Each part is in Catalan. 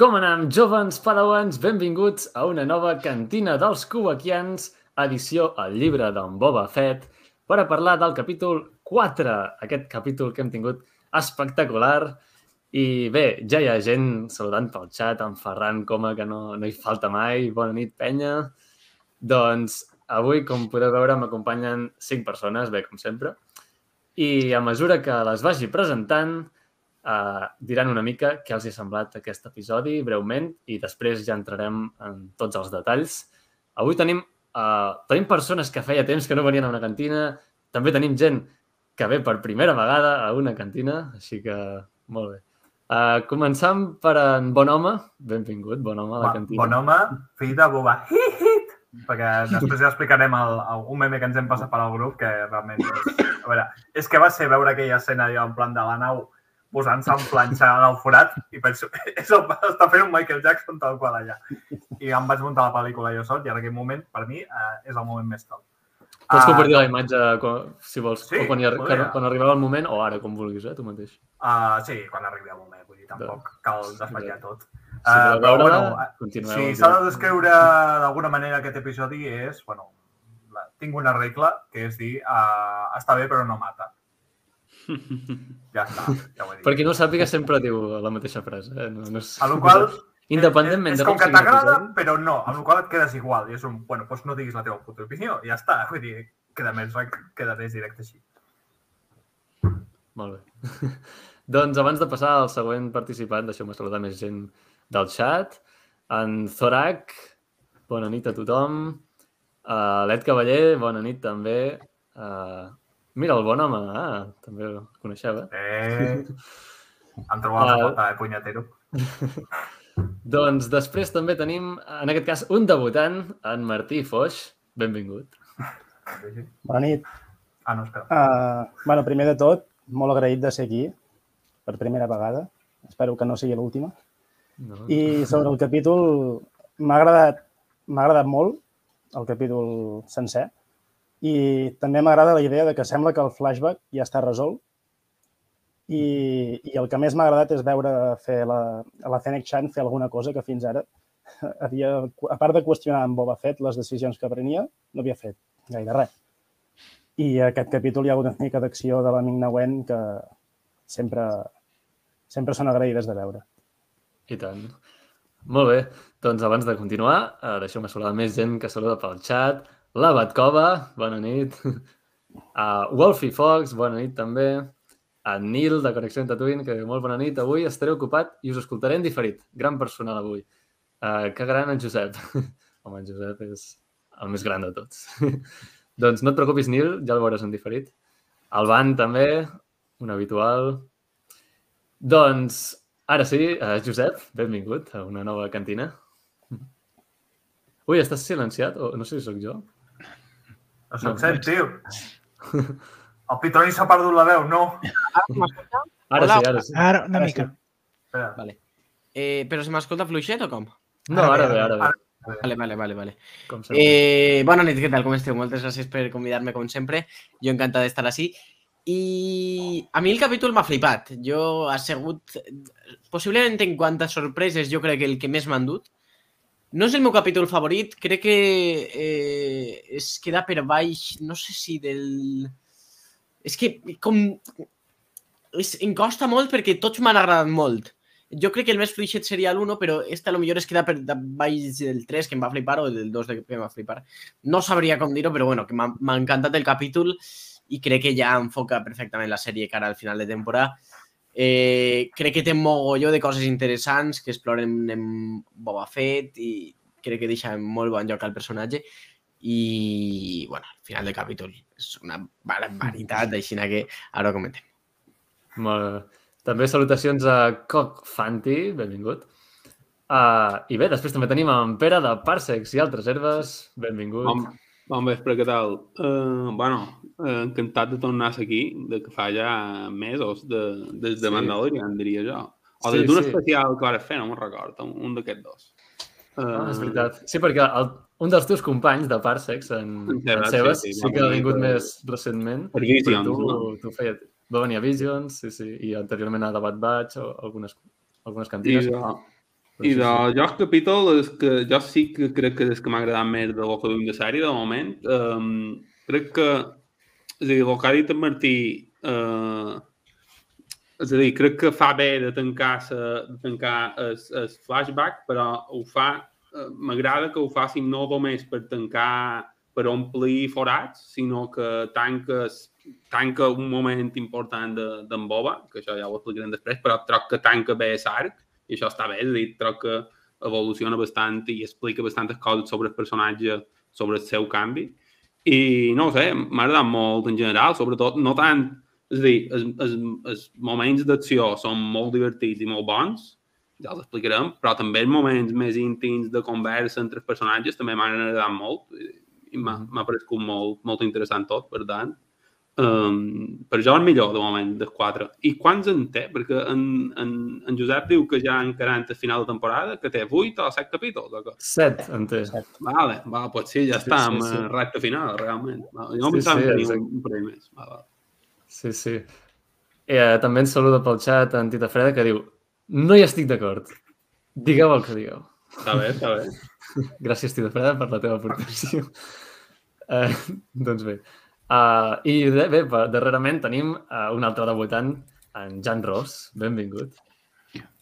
Com anem, jovens padawans? Benvinguts a una nova cantina dels Kubakians, edició al llibre d'en Boba Fett, per a parlar del capítol 4, aquest capítol que hem tingut espectacular. I bé, ja hi ha gent saludant pel xat, en Ferran Coma, que no, no hi falta mai. Bona nit, penya. Doncs avui, com podeu veure, m'acompanyen cinc persones, bé, com sempre. I a mesura que les vagi presentant, uh, diran una mica què els ha semblat aquest episodi, breument, i després ja entrarem en tots els detalls. Avui tenim, uh, tenim persones que feia temps que no venien a una cantina, també tenim gent que ve per primera vegada a una cantina, així que molt bé. Uh, començant per en Bon Home. Benvingut, Bon Home, a la cantina. Bon Home, fill de Boba. Hit! Perquè després ja explicarem el, el, un meme que ens hem passat per al grup, que realment... És, a veure, és que va ser veure aquella escena allò en plan de la nau posant-se en planxa en el forat i penso, és el, està fent un Michael Jackson tal qual allà. I em vaig muntar la pel·lícula jo sol i en aquell moment, per mi, eh, és el moment més top. Pots compartir la imatge, quan, si vols, Sí, quan, hi, quan, quan arribava el moment, o ara, com vulguis, eh, tu mateix. Uh, sí, quan arribi el moment, vull dir, tampoc cal desvetllar tot. Si voleu Uh, però, bueno, si s'ha de descriure d'alguna manera aquest episodi és, bueno, la, tinc una regla, que és dir, uh, està bé però no mata. Ja està, ja ho he dit. Per qui no sàpiga, sempre diu la mateixa frase. Eh? No, no és... A lo qual, Independentment és, de és com que t'agrada, però no, amb la qual et quedes igual. I és un, bueno, doncs no diguis la teva puta opinió, i ja està. Vull dir, queda més, queda més directe així. Molt bé. doncs abans de passar al següent participant, deixeu-me saludar més gent del chat. En Zorac, bona nit a tothom. Uh, L'Ed Cavaller, bona nit també. Uh, mira, el bon home, ah, també el coneixeu, eh? Eh, em trobo a Ah. falta, eh, punyatero. Doncs després també tenim, en aquest cas, un debutant, en Martí Foix. Benvingut. Bona nit. Ah, no, espera. Uh, bueno, primer de tot, molt agraït de ser aquí per primera vegada. Espero que no sigui l'última. No? I sobre el capítol, m'ha agradat, m'ha agradat molt el capítol sencer i també m'agrada la idea de que sembla que el flashback ja està resolt i, i el que més m'ha agradat és veure fer la, la Fennec Chan fer alguna cosa que fins ara havia, a part de qüestionar amb Boba Fett les decisions que prenia, no havia fet gaire res. I aquest capítol hi ha una mica d'acció de l'amic Nawen que sempre, sempre són agraïdes de veure. I tant. Molt bé. Doncs abans de continuar, eh, deixeu-me saludar més gent que saluda pel xat. La Batcova, bona nit. Uh, Wolfie Fox, bona nit també. En Nil, de Connexió en Tatooine, que molt bona nit. Avui estaré ocupat i us escoltaré en diferit. Gran personal avui. Uh, que gran en Josep. Home, en Josep és el més gran de tots. doncs no et preocupis, Nil, ja el veuràs en diferit. El Van també, un habitual. Doncs, ara sí, uh, Josep, benvingut a una nova cantina. Ui, estàs silenciat? O no sé si sóc jo. No se'n No, sent, tio. El Pitroni s'ha perdut la veu, no. Ara Hola. sí, ara sí. Ara, una Ara mica. Espera. Vale. Eh, però se m'escolta fluixet o com? No, ara bé, ara bé. Vale, vale, vale, vale. Sempre. Eh, bona nit, què tal? Com esteu? Moltes gràcies per convidar-me, com sempre. Jo encantat d'estar així. I a mi el capítol m'ha flipat. Jo ha sigut, possiblement en quant a sorpreses, jo crec que el que més m'han dut. No és el meu capítol favorit, crec que eh, es queda per baix, no sé si del... És que com... És, em costa molt perquè tots m'han agradat molt. Jo crec que el més fluixet seria l'1, però este a lo millor es queda per baix del 3, que em va flipar, o del 2, que em va flipar. No sabria com dir-ho, però bueno, que m'ha encantat el capítol i crec que ja enfoca perfectament la sèrie cara al final de temporada. Eh, crec que té mogolló de coses interessants que exploren en Boba Fett i crec que deixa en molt bon lloc al personatge i, bueno, al final del capítol és una barbaritat, així que ara ho comentem. Molt bé. També salutacions a Coc Fanti, benvingut. Uh, I bé, després també tenim en Pere de Parsecs i altres herbes, benvingut. Bon, bon vespre, què tal? Uh, bueno, uh, encantat de tornar aquí, de que fa ja mesos de, des de Sí. Mandalorian, diria jo. O Sí, des d'un sí. especial que vas fer, no me'n recordo, un, un d'aquests dos. Uh, Ah, és veritat. Sí, perquè el, un dels teus companys de Parsecs, en, En Sebas, en Sebas, sí, sí, sí, sí que ha vingut per- més recentment. Per Visions, tu, no? tu feia... Va venir a Visions, sí, sí, i anteriorment a The Bad Batch o algunes, algunes cantines. Però I de sí. jo el capítol és que jo sí que crec que és que m'ha agradat més de lo que duim de sèrie de moment. Um, crec que, és a dir, el que ha dit en Martí, uh, és a dir, crec que fa bé de tancar, sa, de tancar el, el flashback, però ho fa, uh, m'agrada que ho facin no només per tancar, per omplir forats, sinó que tanca, tanca un moment important d'en de, Boba, que això ja ho explicarem després, però troc que tanca bé l'arc, i això està bé, és a dir, troc que evoluciona bastant i explica bastantes coses sobre el personatge, sobre el seu canvi. I no sé, m'ha agradat molt en general, sobretot, no tant... És a dir, els, els, els moments d'acció són molt divertits i molt bons, ja els explicarem, però també els moments més íntims de conversa entre els personatges també m'han agradat molt i m'ha m'ha paregut molt, molt interessant tot, per tant. Um, per jo el millor, de moment, dels quatre. I quants en té? Perquè en, en, en Josep diu que ja encarant el final de temporada, que té 8 o 7 capítols. O què? Set, en té. Vale, va, pues sí, ja Sí, està, sí, amb sí. sí, recta final, realment. Va, Jo Sí, pensava sí, que tenia un parell més. Va, va. Sí, sí. Eh, també ens saluda pel xat en Tita Freda que diu no hi estic d'acord. Digueu el que digueu. Està bé, està bé. Gràcies, Tita Freda, per la teva aportació. Eh, doncs bé. Uh, I bé, darrerament tenim uh, un altre debutant, en Jan Ross. Benvingut.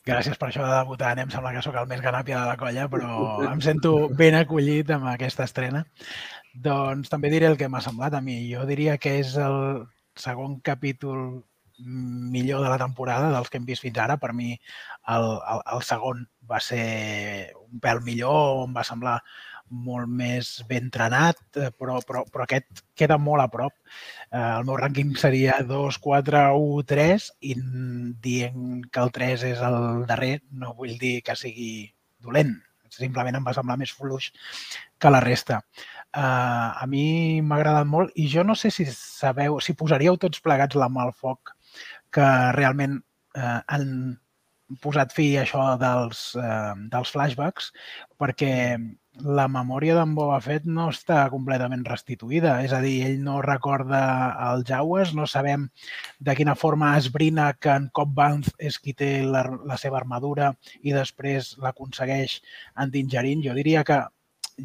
Gràcies per això de debutar. Em sembla que sóc el més ganàpia de la colla, però em sento ben acollit amb aquesta estrena. Doncs també diré el que m'ha semblat a mi. Jo diria que és el segon capítol millor de la temporada dels que hem vist fins ara. Per mi el, el, el segon va ser un pèl millor, em va semblar molt més ben entrenat, eh, però, però, però aquest queda molt a prop. Eh, el meu rànquing seria 2, 4, 1, 3 i dient que el 3 és el darrer no vull dir que sigui dolent. Simplement em va semblar més fluix que la resta. Uh, a mi m'ha agradat molt i jo no sé si sabeu, si posaríeu tots plegats la mà al foc que realment uh, han posat fi a això dels, uh, dels flashbacks perquè la memòria d'en Boba Fett no està completament restituïda. És a dir, ell no recorda el Jawas, no sabem de quina forma esbrina que en Cobb Vanth és qui té la, la seva armadura i després l'aconsegueix en Dingerin. Jo diria que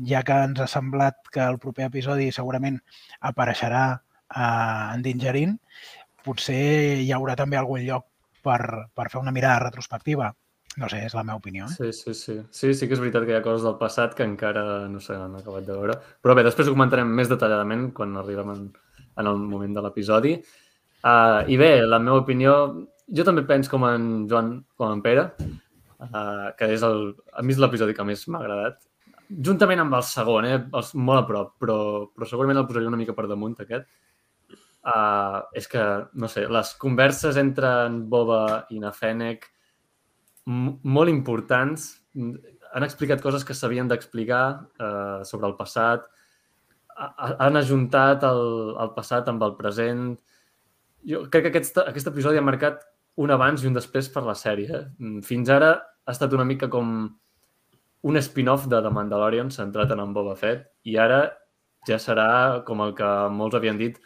ja que ens ha semblat que el proper episodi segurament apareixerà eh, en potser hi haurà també algun lloc per, per fer una mirada retrospectiva. No sé, és la meva opinió. Eh? Sí, sí, sí. Sí, sí que és veritat que hi ha coses del passat que encara no s'han acabat de veure. Però bé, després ho comentarem més detalladament quan arribem en, en el moment de l'episodi. Uh, I bé, la meva opinió... Jo també penso com en Joan, com en Pere, uh, que és el, a mi és l'episodi que més m'ha agradat. Juntament amb el segon, eh? Els, molt a prop, però, però segurament el posaria una mica per damunt, aquest. Uh, és que, no sé, les converses entre en Boba i na Fennec molt importants. Han explicat coses que s'havien d'explicar eh, sobre el passat. Ha- ha- Han ajuntat el, el passat amb el present. Jo crec que aquest, aquest episodi ha marcat un abans i un després per la sèrie. Mm, Fins ara ha estat una mica com un spin-off de The Mandalorian centrat en en Boba Fett i ara ja serà, com el que molts havien dit,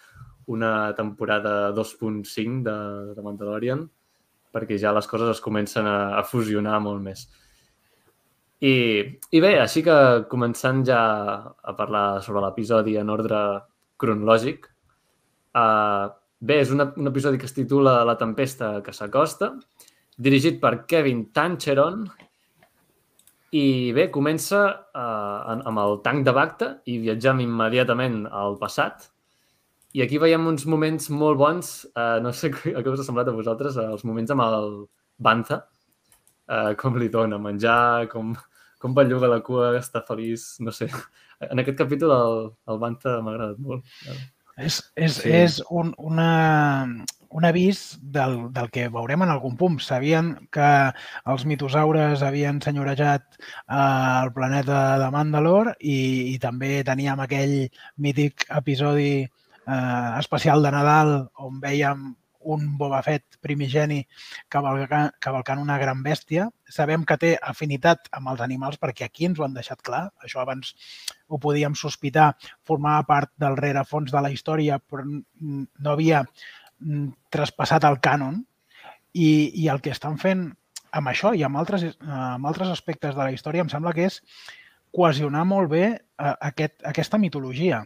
una temporada 2.5 de, de Mandalorian perquè ja les coses es comencen a, a fusionar molt més. I, I bé, així que començant ja a parlar sobre l'episodi en ordre cronològic, uh, bé, és una, un episodi que es titula La tempesta que s'acosta, dirigit per Kevin Tancheron, i bé, comença uh, amb el tanc de Bacta i viatjam immediatament al passat, i aquí veiem uns moments molt bons, uh, no sé què què us ha semblat a vosaltres, uh, els moments amb el Bantha, uh, com li dona menjar, com, com belluga la cua, està feliç, no sé. En aquest capítol el, el Bantha m'ha agradat molt. És, és, Sí. és un, una, un avís del, del que veurem en algun punt. Sabien que els mitosaures havien senyorejat eh, el planeta de Mandalor i, i també teníem aquell mític episodi eh, especial de Nadal on veiem un Boba Fett primigeni cavalcant, cavalcant una gran bèstia. Sabem que té afinitat amb els animals perquè aquí ens ho han deixat clar. Això abans ho podíem sospitar, formava part del rerefons de la història, però no havia traspassat el cànon. I, I el que estan fent amb això i amb altres, amb altres aspectes de la història em sembla que és cohesionar molt bé eh, aquest, aquesta mitologia.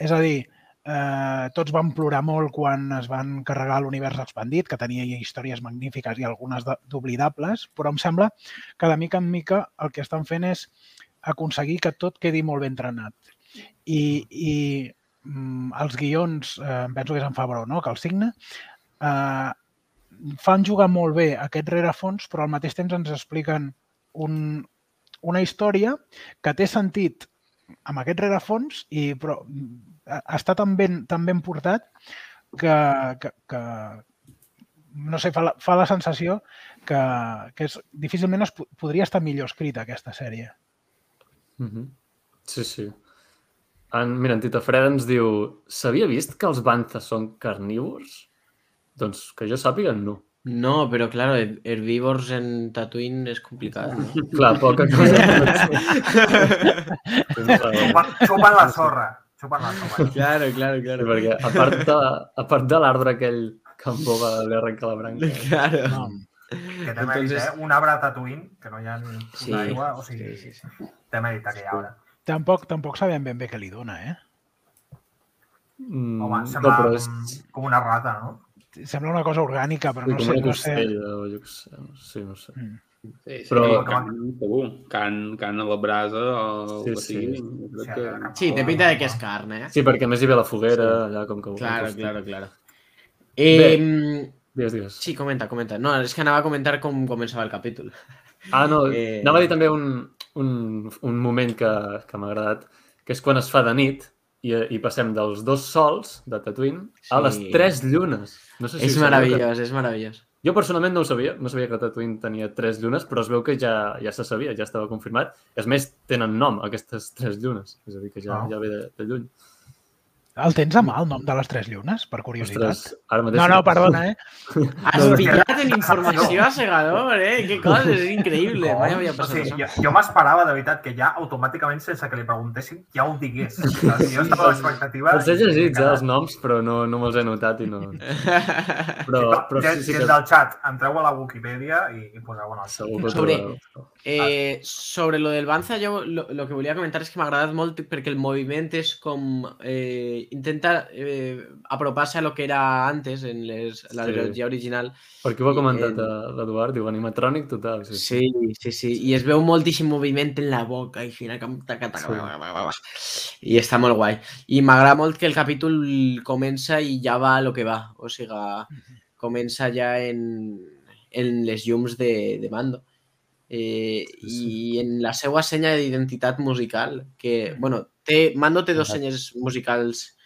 És a dir, eh, tots van plorar molt quan es van carregar l'univers expandit, que tenia històries magnífiques i algunes d'oblidables, però em sembla que de mica en mica el que estan fent és aconseguir que tot quedi molt ben entrenat. I, i mm, els guions, eh, penso que és en Fabró, no?, que el signa, eh, fan jugar molt bé aquest rerefons, però al mateix temps ens expliquen un, una història que té sentit amb aquest rerefons i però està tan ben, tan ben portat que, que, que no sé, fa la, fa la sensació que, que és, difícilment es po- podria estar millor escrita aquesta sèrie. Mhm. Sí, sí. En, mira, en Tita Freda ens diu s'havia vist que els banzas són carnívors? Doncs que jo sàpiga, no. No, pero claro, her- herbívors en Tatooine es complicado. ¿no? Clar, poca cosa. Xupen la sorra. Xupen la sorra. claro, claro, Sí, claro. perquè a part de, a part de l'arbre aquell que en Boba li arrenca la branca. Claro. No, Que té mèrit, Entonces- eh? Un arbre a Tatooine, que no hi ha Sí, aigua, o sigui, sí, sí, sí. té mèrit aquell arbre. tampoc, tampoc sabem ben bé què li dona, eh? Mm, Home, no, sembla però com, és com una rata, no? Sembla una cosa orgànica, però sí, no sé, una no sé. costella o jo què sé. no- Sí, no sé. Mm. Sí, sí, Però- carn, segur. Carn, carn a la brasa o Sí, que sí. crec Sí, que... Sí, té pinta de que és carn, eh? Sí, perquè més hi ve la foguera, allà com que... Claro, costa. claro, claro. Eh, Digues, digues. sí, comenta, comenta. No, és que anava a comentar com començava el capítol. Ah, no, Eh, anava a dir també un, un, un moment que, que m'ha agradat, que és quan es fa de nit i, i passem dels dos sols de Tatooine a les Sí. tres llunes. No sé si És sabíeu, que- meravellós, és meravellós. Jo personalment no ho sabia, no sabia que Tatooine tenia tres llunes, però es veu que ja, ja se sabia, ja estava confirmat. És més, tenen nom, aquestes tres llunes. És a dir, que ja, Ah. ja ve de, de lluny. El tens a mà, el nom de les tres llunes, per curiositat? Ostres, ara mateix... No, no, perdona, eh? Has No, pillat en informació a segador, eh? Que cosa, és increïble. Mai havia o passat sigui, això. jo, jo m'esperava, de veritat, que ja automàticament, sense que li preguntéssim, ja ho digués. Saps? Jo estava a l'expectativa... Els he llegit, eh, els noms, però no, no me'ls he notat i no... Però, però sí, sí que del xat, entreu a la Wikipedia i, i poseu en el xat. segur que ho Sobre-. Eh, sobre lo del Banza, jo lo, lo que volia comentar és que m'ha agradat molt perquè el moviment és com... Eh, intenta eh, apropar-se a lo que era antes en les, la Sí. trilogia original. Perquè ho ha comentat Eh, l'Eduard, diu animatrònic total. Sí, sí. Sí, sí, sí. I es veu moltíssim moviment en la boca i final com taca, taca, Sí. I està molt guai. I m'agrada molt que el capítol comença i ja va a lo que va. O sigui, comença ja en, en les llums de, de Mando. Eh, I en la seva senya d'identitat musical, que, bueno, té, Mando té dos senyes musicals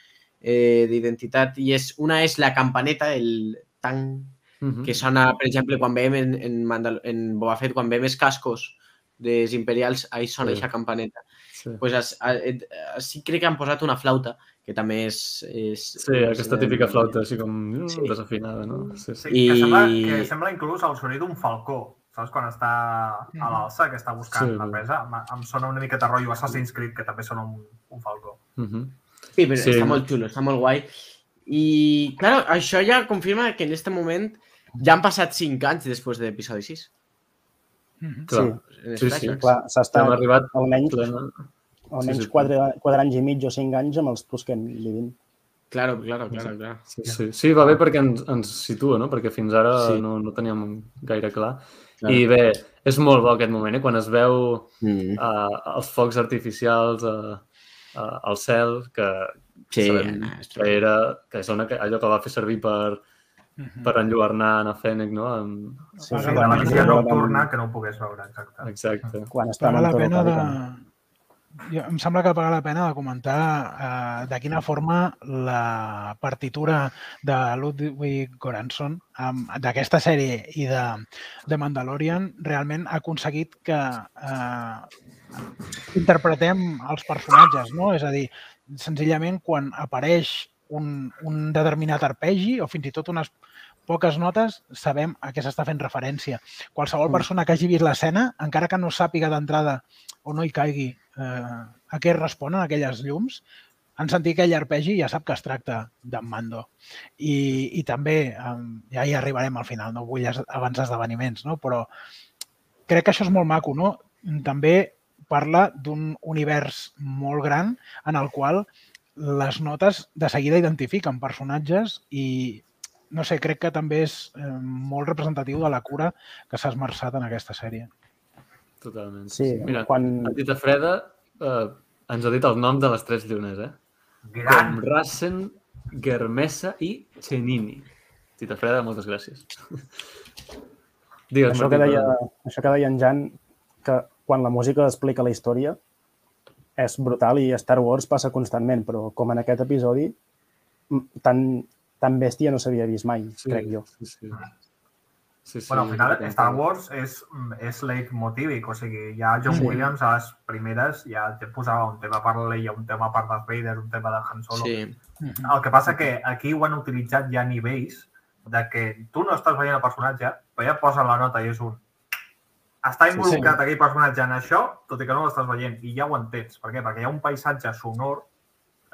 eh, d'identitat i és, una és la campaneta, el tang, Mhm. que sona, per exemple, quan veiem en, en, Mandal en Boba Fett, quan veiem els cascos dels imperials, ahí sona Sí. aquesta campaneta. Sí. pues as, a, et, sí crec que han posat una flauta, que també és... és Sí, aquesta típica flauta així com Sí. sí. desafinada, no? Sí, Sí, sí. I... que, sembla, que sembla inclús el sonill d'un falcó. Saps? Quan està a l'alça, que està buscant Sí. la presa. Em, em sona una miqueta rotllo Assassin's Creed, que també sona un, un falcó. Mhm. Sí, però Sí. sí. està molt xulo, està molt guai. I, claro, això ja confirma que en aquest moment ja han passat 5 anys després de l'episodi 6. Mhm. Clar, En els Sí, sí. flashbacks. Clar, s'ha hem estat arribat almenys, plena... almenys sí, sí. quatre, quatre anys i mig o cinc anys amb els plus que vivim. Claro, claro, claro, claro. Sí, sí. sí, va bé perquè ens, ens situa, no? Perquè fins ara Sí. sí. no, no teníem gaire clar. Claro. I bé, és molt bo aquest moment, eh? Quan es veu Mm. uh, els focs artificials uh, uh, al cel, que Sí, sabem no, que, era, que és una, allò que va fer servir per, Mhm. per enlluernar a Fènec, no? Amb... Sí, Sí, la magia nocturna que no ho pogués veure, exacte. Exacte. Quan està Paga la pena de... Jo, em sembla que paga la pena de comentar eh, de quina forma la partitura de Ludwig Göransson d'aquesta sèrie i de, de Mandalorian realment ha aconseguit que eh, interpretem els personatges, no? És a dir, senzillament quan apareix un, un determinat arpegi o fins i tot unes poques notes, sabem a què s'està fent referència. Qualsevol persona que hagi vist l'escena, encara que no sàpiga d'entrada o no hi caigui eh, a què responen aquelles llums, en sentir aquell arpegi ja sap que es tracta d'en Mando. I, i també, um, ja hi arribarem al final, no vull avançar esdeveniments, no? però crec que això és molt maco, no? També parla d'un univers molt gran en el qual les notes de seguida identifiquen personatges i no sé, crec que també és eh, molt representatiu de la cura que s'ha esmerçat en aquesta sèrie. Totalment. Sí, Mira, quan... la Tita Freda eh, ens ha dit els noms de les tres llunes, eh? Gran. Com Rassen, Germesa i Chenini. Tita Freda, moltes gràcies. Digues, Això que, deia, això que deia en Jan, que quan la música explica la història és brutal i Star Wars passa constantment, però com en aquest episodi, tan, tan bèstia no s'havia vist mai, sí, crec jo. Sí, sí. sí, sí Bueno, al final. Star Wars és, és leitmotívic, o sigui, ja John Sí. Williams a les primeres ja te posava un tema per Leia, un tema per Darth Vader, un tema de Han Solo. Sí. El que passa que aquí ho han utilitzat ja a nivells de que tu no estàs veient el personatge, però ja posa la nota i és un... Està sí. involucrat aquell personatge en això, tot i que no l'estàs veient, i ja ho entens. Per què? Perquè hi ha un paisatge sonor,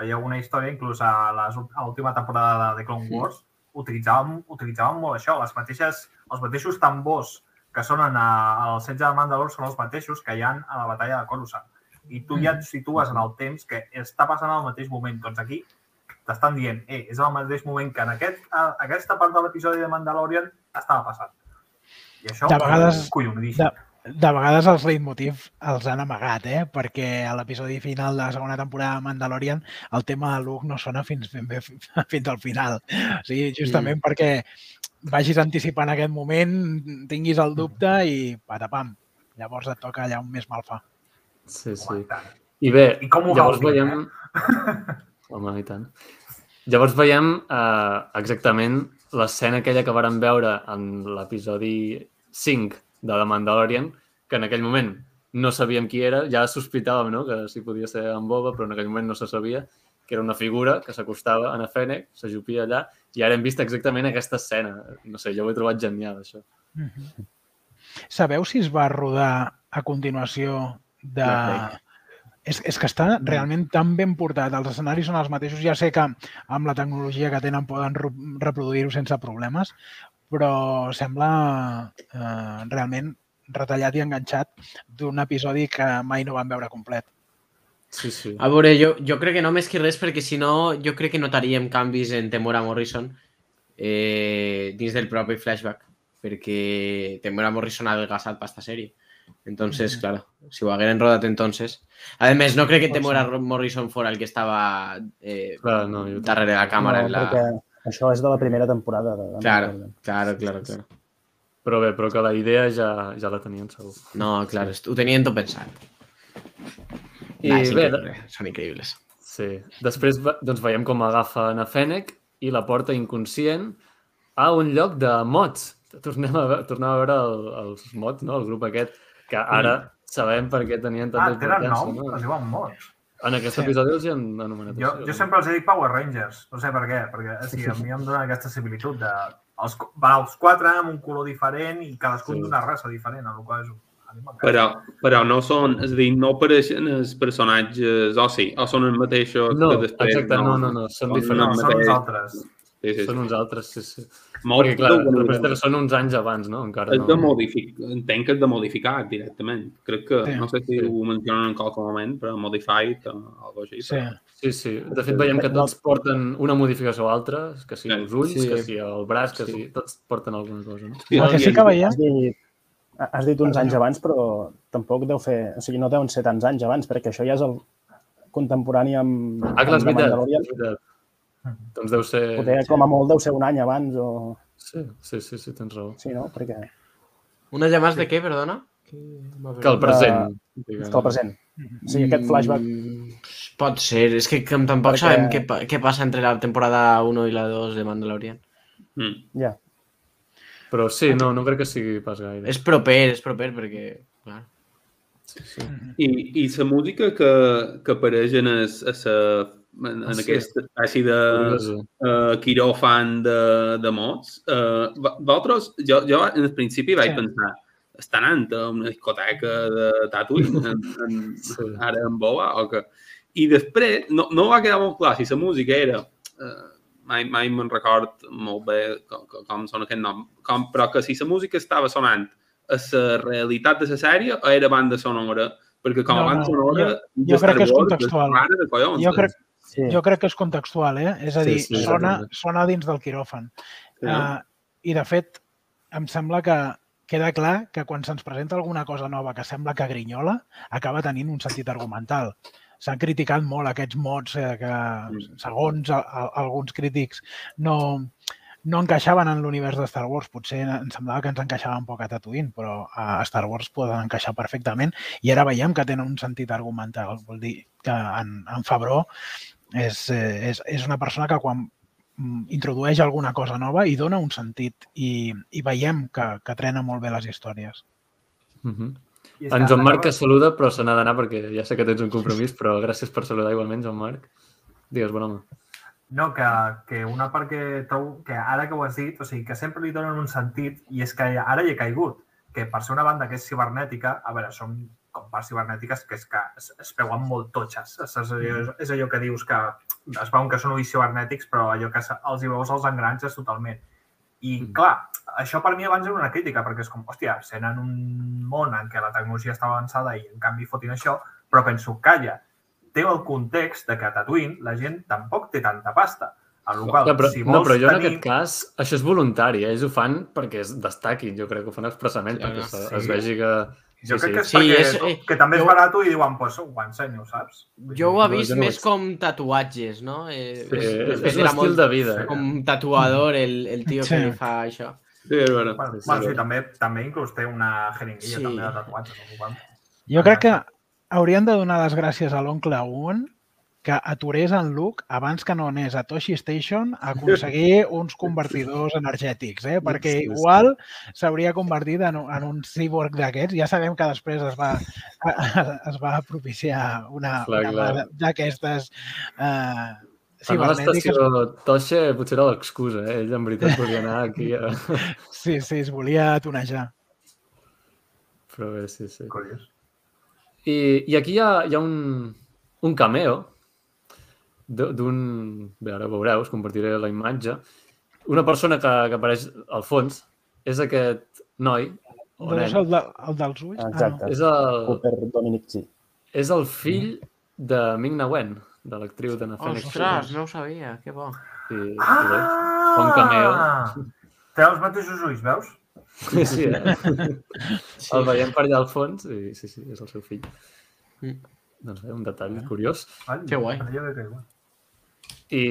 hi ha una història, inclús a l'última temporada de The Clone Wars, utilitzàvem, utilitzàvem molt això, les mateixes, els mateixos tambors que sonen a, al setge de Mandalore són els mateixos que hi ha a la batalla de Coruscant. I tu ja et situes en el temps que està passant al mateix moment. Doncs aquí t'estan dient, eh, és el mateix moment que en aquest, a, aquesta part de l'episodi de Mandalorian estava passant. I això De vegades-. De, de vegades els leitmotiv els han amagat, eh? perquè a l'episodi final de la segona temporada de Mandalorian el tema de Luke no sona fins ben bé fins al final. O sigui, justament mm. perquè vagis anticipant aquest moment, tinguis el dubte i patapam. Llavors et toca allà un més malfa. Sí, sí. Home, i bé, I com ho llavors veiem... Home, i tant. Llavors veiem eh, exactament l'escena aquella que vàrem veure en l'episodi 5 de la Mandalorian, que en aquell moment no sabíem qui era, ja sospitàvem no? que si podia ser en Boba, però en aquell moment no se sabia, que era una figura que s'acostava a Fennec, s'ajupia allà, i ara hem vist exactament aquesta escena. No sé, jo ho he trobat genial, això. Mm -hmm. Sabeu si es va rodar a continuació de... És, és que està realment tan ben portat. Els escenaris són els mateixos. Ja sé que amb la tecnologia que tenen poden reproduir-ho sense problemes, però sembla eh, realment retallat i enganxat d'un episodi que mai no vam veure complet. Sí, sí. A veure, jo, jo crec que no més que res perquè si no jo crec que notaríem canvis en Temora Morrison eh, dins del propi flashback perquè Temora Morrison ha desgastat per esta sèrie. Entonces, claro, si ho hagueren rodat entonces... Además, no crec que Temora ser. Morrison fora el que estava eh, Clar, no, jo darrere la càmera. no, en la... això és de la primera temporada. De, de Claro, Mandalorian. claro, claro, claro. Però bé, però que la idea ja, ja la tenien segur. No, claro, ho tenien tot pensat. I és bé, increïble, són increïbles. Sí. Després doncs, veiem com agafa a Fennec i la porta inconscient a un lloc de mods. Tornem a, tornem a veure el, els mods, no? el grup aquest, que ara sabem per què tenien tanta Ah, tenen nom? importància. Es No? diuen mods. En aquest Sí. episodi els hi han anomenat Jo, jo sempre els he dit Power Rangers, no sé per què, perquè o sigui, a mi em dona aquesta similitud de... Els, van els quatre amb un color diferent i cadascun Sí. d'una raça diferent, el qual és... Però, però no són, és a dir, no apareixen els personatges, o sí, o són els mateixos No, que després... exacte, no, no, no, són Són No, diferents. són uns mateix. altres. Sí, sí, Són sí. uns altres, sí, sí. Molt, Perquè, clar, bé. que són uns anys abans, no? Encara És de no. modificar, entenc que és de modificat directament. Crec que, Sí. no sé si Sí. ho mencionen en qualsevol moment, però modified o alguna cosa així. Sí. però- Sí, sí. De fet, veiem que tots porten una modificació o altra, que si els ulls, Sí. que si el braç, que Sí. si... Tots porten alguna cosa, no? Sí, El que sí que veiem... Has dit, has dit uns anys abans, però tampoc deu fer... O sigui, no deuen ser tants anys abans, perquè això ja és el contemporani amb, Ah, clar, és amb The veritat. Mandalorian. És veritat. Doncs deu ser... Poder, com a molt, deu ser un any abans o... Sí, sí, sí, sí, tens raó. Sí, no? Perquè Una llamada de què, perdona? Que el present. és que el present. O sigui, aquest flashback... Mm, pot ser, és que tampoc Perquè- sabem què, què passa entre la temporada 1 i la 2 de Mandalorian. Mm. Ja. Però sí, no, no crec que sigui pas gaire. És proper, és proper, perquè... Clar. Sí, sí. I, i la música que, que apareix en, es, a sa, en, Ah, en sí. aquesta espècie de uh, quiròfan de, de mots, uh, vosaltres, jo, jo en el principi vaig Sí. pensar estan anant a una discoteca de Tatooine en, en, Sí. ara en Boba o que... I després, no, no va quedar molt clar si la música era... Eh, mai mai me'n record molt bé com, com, sona aquest nom, com, però que si la música estava sonant a la realitat de la sèrie o era banda sonora, perquè com a No, banda no, sonora... jo- jo crec que és contextual. de collons, Jo crec, Sí. jo crec que és contextual, eh? És a Sí, dir, sí, sona, sona dins del quiròfan. Sí. Uh, I, de fet, em sembla que queda clar que quan se'ns presenta alguna cosa nova que sembla que grinyola, acaba tenint un sentit argumental. S'han criticat molt aquests mots eh, que, segons a, a, alguns crítics, no, no encaixaven en l'univers de Star Wars. Potser em semblava que ens encaixaven poc a Tatooine, però a Star Wars poden encaixar perfectament i ara veiem que tenen un sentit argumental. Vol dir que en, en Fabró és, eh, és, és una persona que quan mm, introdueix alguna cosa nova i dona un sentit i, i veiem que, que trena molt bé les històries. Uh -huh. I és En Joan Marc que saluda, però se n'ha d'anar perquè ja sé que tens un compromís, però gràcies per saludar igualment, Joan Marc. Digues, bon home. No, que, que una part que trobo que ara que ho has dit, o sigui, que sempre li donen un sentit i és que ara hi he caigut, que per ser una banda que és cibernètica, a veure, són com parts cibernètiques que és que es, es veuen molt totxes. És, és, allò, és allò que dius que es veuen que són ulls cibernètics, però allò que se- els hi veus els engranges totalment. I, Mm. clar, això per mi abans era una crítica, perquè és com, hòstia, sent en un món en què la tecnologia està avançada i, en canvi, fotin això, però penso, calla, té el context de que a Tatooine la gent tampoc té tanta pasta. A la qual, Clar, però, si no, però jo en tenir... aquest cas, això és voluntari, eh? ells ho fan perquè es destaquin, jo crec que ho fan expressament, Clar, perquè es, sí. es vegi que... Jo crec que és Sí, perquè és- eh, que també és jo- barat i diuen, pues ho ensenyo, saps? Jo ho he No, vist jo no més vaig- com tatuatges, no? Eh, Sí, és, és, és un estil molt de vida. com tatuador el, el tio Sí. que li fa això. Sí, és vera. Bueno, Sí, sí, bueno, sí, sí. també, també inclús té una jeringuilla Sí. també de tatuatges. No? Jo crec que haurien de donar les gràcies a l'oncle Owen que aturés en Luke abans que no anés a Toshi Station a aconseguir uns convertidors energètics, eh? perquè Sí, sí. igual s'hauria convertit en, un- en un cyborg d'aquests. Ja sabem que després es va, es va propiciar una, Clar, una d'aquestes eh, Per anar a cibernètiques. l'estació Toixa potser era l'excusa, eh? Ell en veritat volia anar aquí a... Sí, sí, es volia tunejar. Però bé, sí, sí. Curiós. I, i aquí hi ha, hi ha un, un cameo d'un... Bé, ara veureu, us compartiré la imatge. Una persona que, que apareix al fons és aquest noi, o ser el, de, el dels ulls? Exacte. és el, Cooper Dominic G. és el fill de Ming Na Wen, de l'actriu de Fènix. Ostres, no ho sabia, que bo. I Ah! bé, un cameo. Té els mateixos ulls, veus? Sí, sí, eh? Sí. El veiem per allà al fons i sí, sí, és el seu fill. Mm. Doncs bé, un detall curiós. Ai, Que guai. que caigut. I,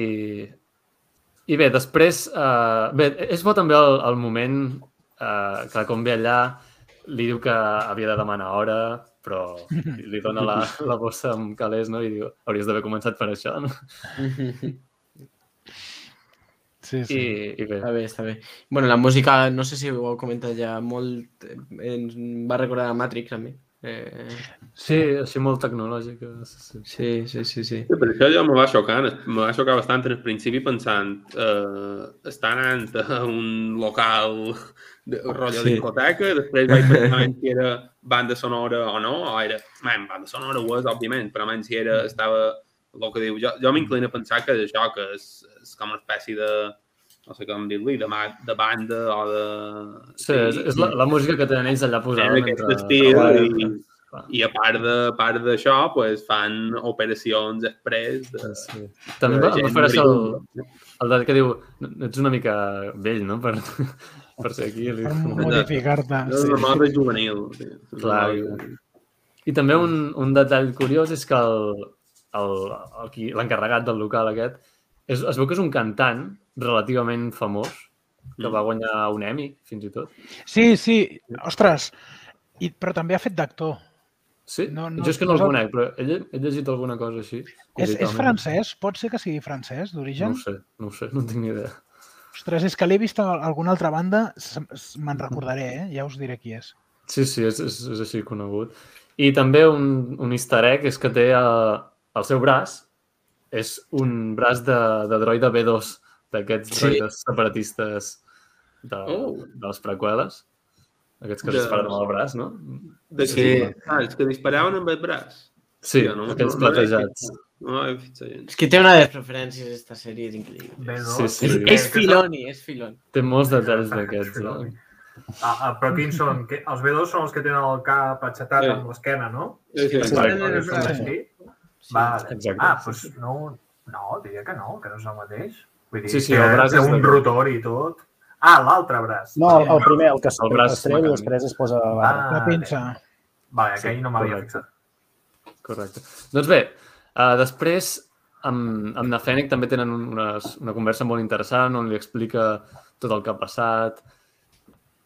i bé, després... Uh, bé, és bo també el, el moment uh, que com ve allà li diu que havia de demanar hora, però li, dona la, la bossa amb calés, no? I diu, hauries d'haver començat per això, no? Sí, I, sí. i bé, Està bé, està bé. Bueno, la música, no sé si ho heu comentat ja molt, eh, ens va recordar a Matrix a mi. Eh, sí, així molt tecnològica. Sí, sí. sí, sí, sí, sí. Sí, per això jo me va xocar, me va xocar bastant en el principi pensant eh, estar anant a un local de rotllo Sí. discoteca, després vaig pensar si era banda sonora o no, o era... Man, banda sonora ho és, òbviament, però menys si era, estava el que diu. Jo, jo m'inclino a pensar que això, que és, és com una espècie de no sé com dir-li, de, de banda o de... Sí, és, és la, la música que tenen ells allà posada. en aquest mentre estil treballen. i, i a part de part d'això, pues, fan operacions express de, Sí. També de va, fer això el, el de que diu, "No- ets una mica vell, no?, per, per ser aquí. Li... Per modificar-te. És Sí. una moda juvenil. Sí. Clar, I també un, un detall curiós és que el, el, el qui- l'encarregat del local aquest és, es veu que és un cantant relativament famós que Mm. va guanyar un Emmy, fins i tot. Sí, sí. Ostres, I, però també ha fet d'actor. Sí? No, No, no- no, jo és que no el no- conec, però he, he llegit alguna cosa així. És, és francès? Pot ser que sigui francès, No d'origen? ho sé, no ho sé, no tinc ni idea. Ostres, és que l'he vist a alguna altra banda, me'n recordaré, eh? Ja us diré qui és. Sí, sí, és, és, és així conegut. I també un, un easter egg és que té a, el seu braç és un braç de, de droide B2, d'aquests Sí. droides separatistes de, Oh. de les preqüeles. Aquests que De- es disparen amb el braç, no? De Sí. que, ah, els que disparaven amb el braç. Sí, no- aquells no- no platejats. No, gens. És que té una de les preferències aquesta sèrie, és increïble. B2. Sí, sí. És, és filoni, és filoni. Té molts detalls d'aquests. Eh? Ah, ah, però quins són? Que, els B2 són els que tenen el cap aixetat Sí. amb l'esquena, no? Sí, sí, Sí. exacte. Sí. Vale. Exacte. Ah, doncs no, no, diria que no, que no és el mateix. Vull dir, Sí, sí, el braç té és un de- rotor i tot. Ah, l'altre braç. No, el, el primer, el que, El el braç es treu i després es posa. Ah, La pinça. Vale, Sí, aquell no m'havia fixat. Correcte. Doncs bé, uh, després amb, amb na Fennec també tenen unes, una conversa molt interessant on li explica tot el que ha passat.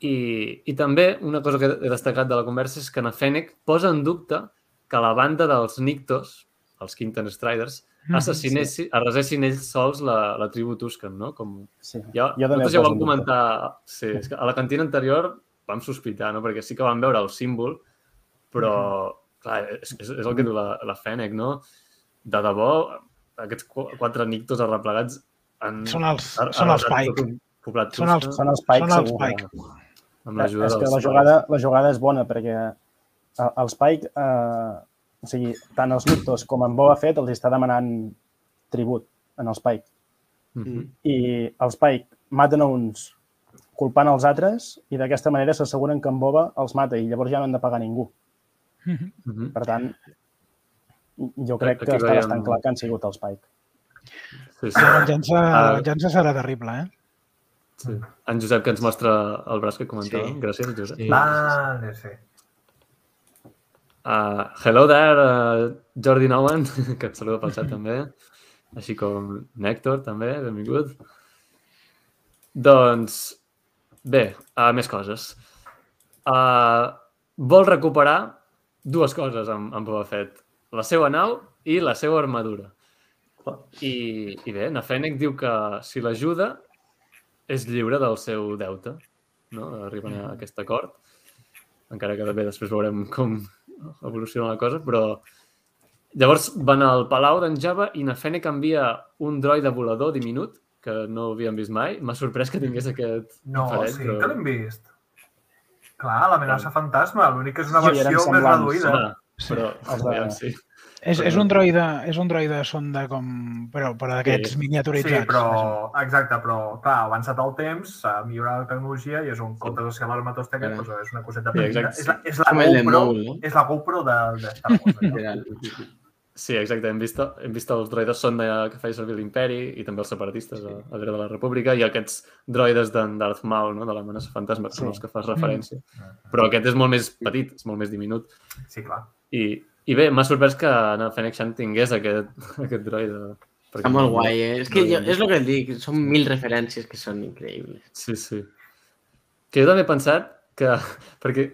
I, I també una cosa que he destacat de la conversa és que na Fennec posa en dubte que la banda dels Nictos, els Quinton Striders, assassinessin, arrasessin ells sols la, la tribu Tusken, no? Com, Sí. ja, Jo també nosaltres ja ho vam en comentar... Sí, és que a la cantina anterior vam sospitar, no? Perquè sí que vam veure el símbol, però, clar, és, és, és el que diu la, la Fennec, no? De debò, aquests qu- quatre nictos arreplegats han... Són els- han són els Pike. poblat Són els- Són els Pike, Són els segur. Pike. amb l'ajuda És que la jugada, la jugada és bona perquè el- els Pike, eh, o sigui, tant els Nictos com en Boba Fett els està demanant tribut en els Pike. Mhm. I els Pike maten a uns culpant els altres i d'aquesta manera s'asseguren que en Boba els mata i llavors ja no han de pagar ningú. Mhm. Per tant, jo crec Aquí que està veiem- bastant clar que han sigut els Pike. Sí, sí. La venjança, Ah. la venjança serà terrible, eh? sí. En Josep que ens mostra el braç que comentàvem. Sí. Gràcies, Josep. Sí. Vale, sí. Uh, hello there, uh, Jordi Nowen, que et saluda pel xat també, així com Nèctor també, benvingut. Doncs, bé, uh, més coses. Uh, vol recuperar dues coses amb, amb Boba Fett. La seva nau i la seva armadura. I, i bé, Nafenec diu que si l'ajuda és lliure del seu deute. No? Arriben a aquest acord. Encara que bé, després veurem com evoluciona la cosa, però llavors van al palau d'en Java i Nafenec envia un droide volador diminut que no havíem vist mai. M'ha sorprès que tingués aquest No, aparell, sí, que l'hem vist. Clar, l'amenaça fantasma, l'únic que és una Sí, versió més semblants. reduïda. Home, però, sí. És, és un droide, és un droide sonda com... Però, però d'aquests Sí. miniaturitzats. Sí, però, exacte, però clar, ha avançat el temps, s'ha millorat la tecnologia i és un compte de ser tòstica, Clar. doncs és una coseta Sí, petita. exacte. És la, és la GoPro, no? és la GoPro de, de Star Wars. Sí, exacte. Hem vist, hem vist els droides sonda que feia servir l'Imperi i també els separatistes a, a l'era de la República i aquests droides d'en Darth Maul, no? de l'amenaça fantasma, que són Sí. els que fas referència. Però aquest és molt més petit, és molt més diminut. Sí, clar. I, i bé, m'ha sorprès que en Fennec Shan tingués aquest, aquest droide. Està molt guai, eh? És que jo, és el que et dic, són mil referències que són increïbles. Sí, sí. Que jo també he pensat que... Perquè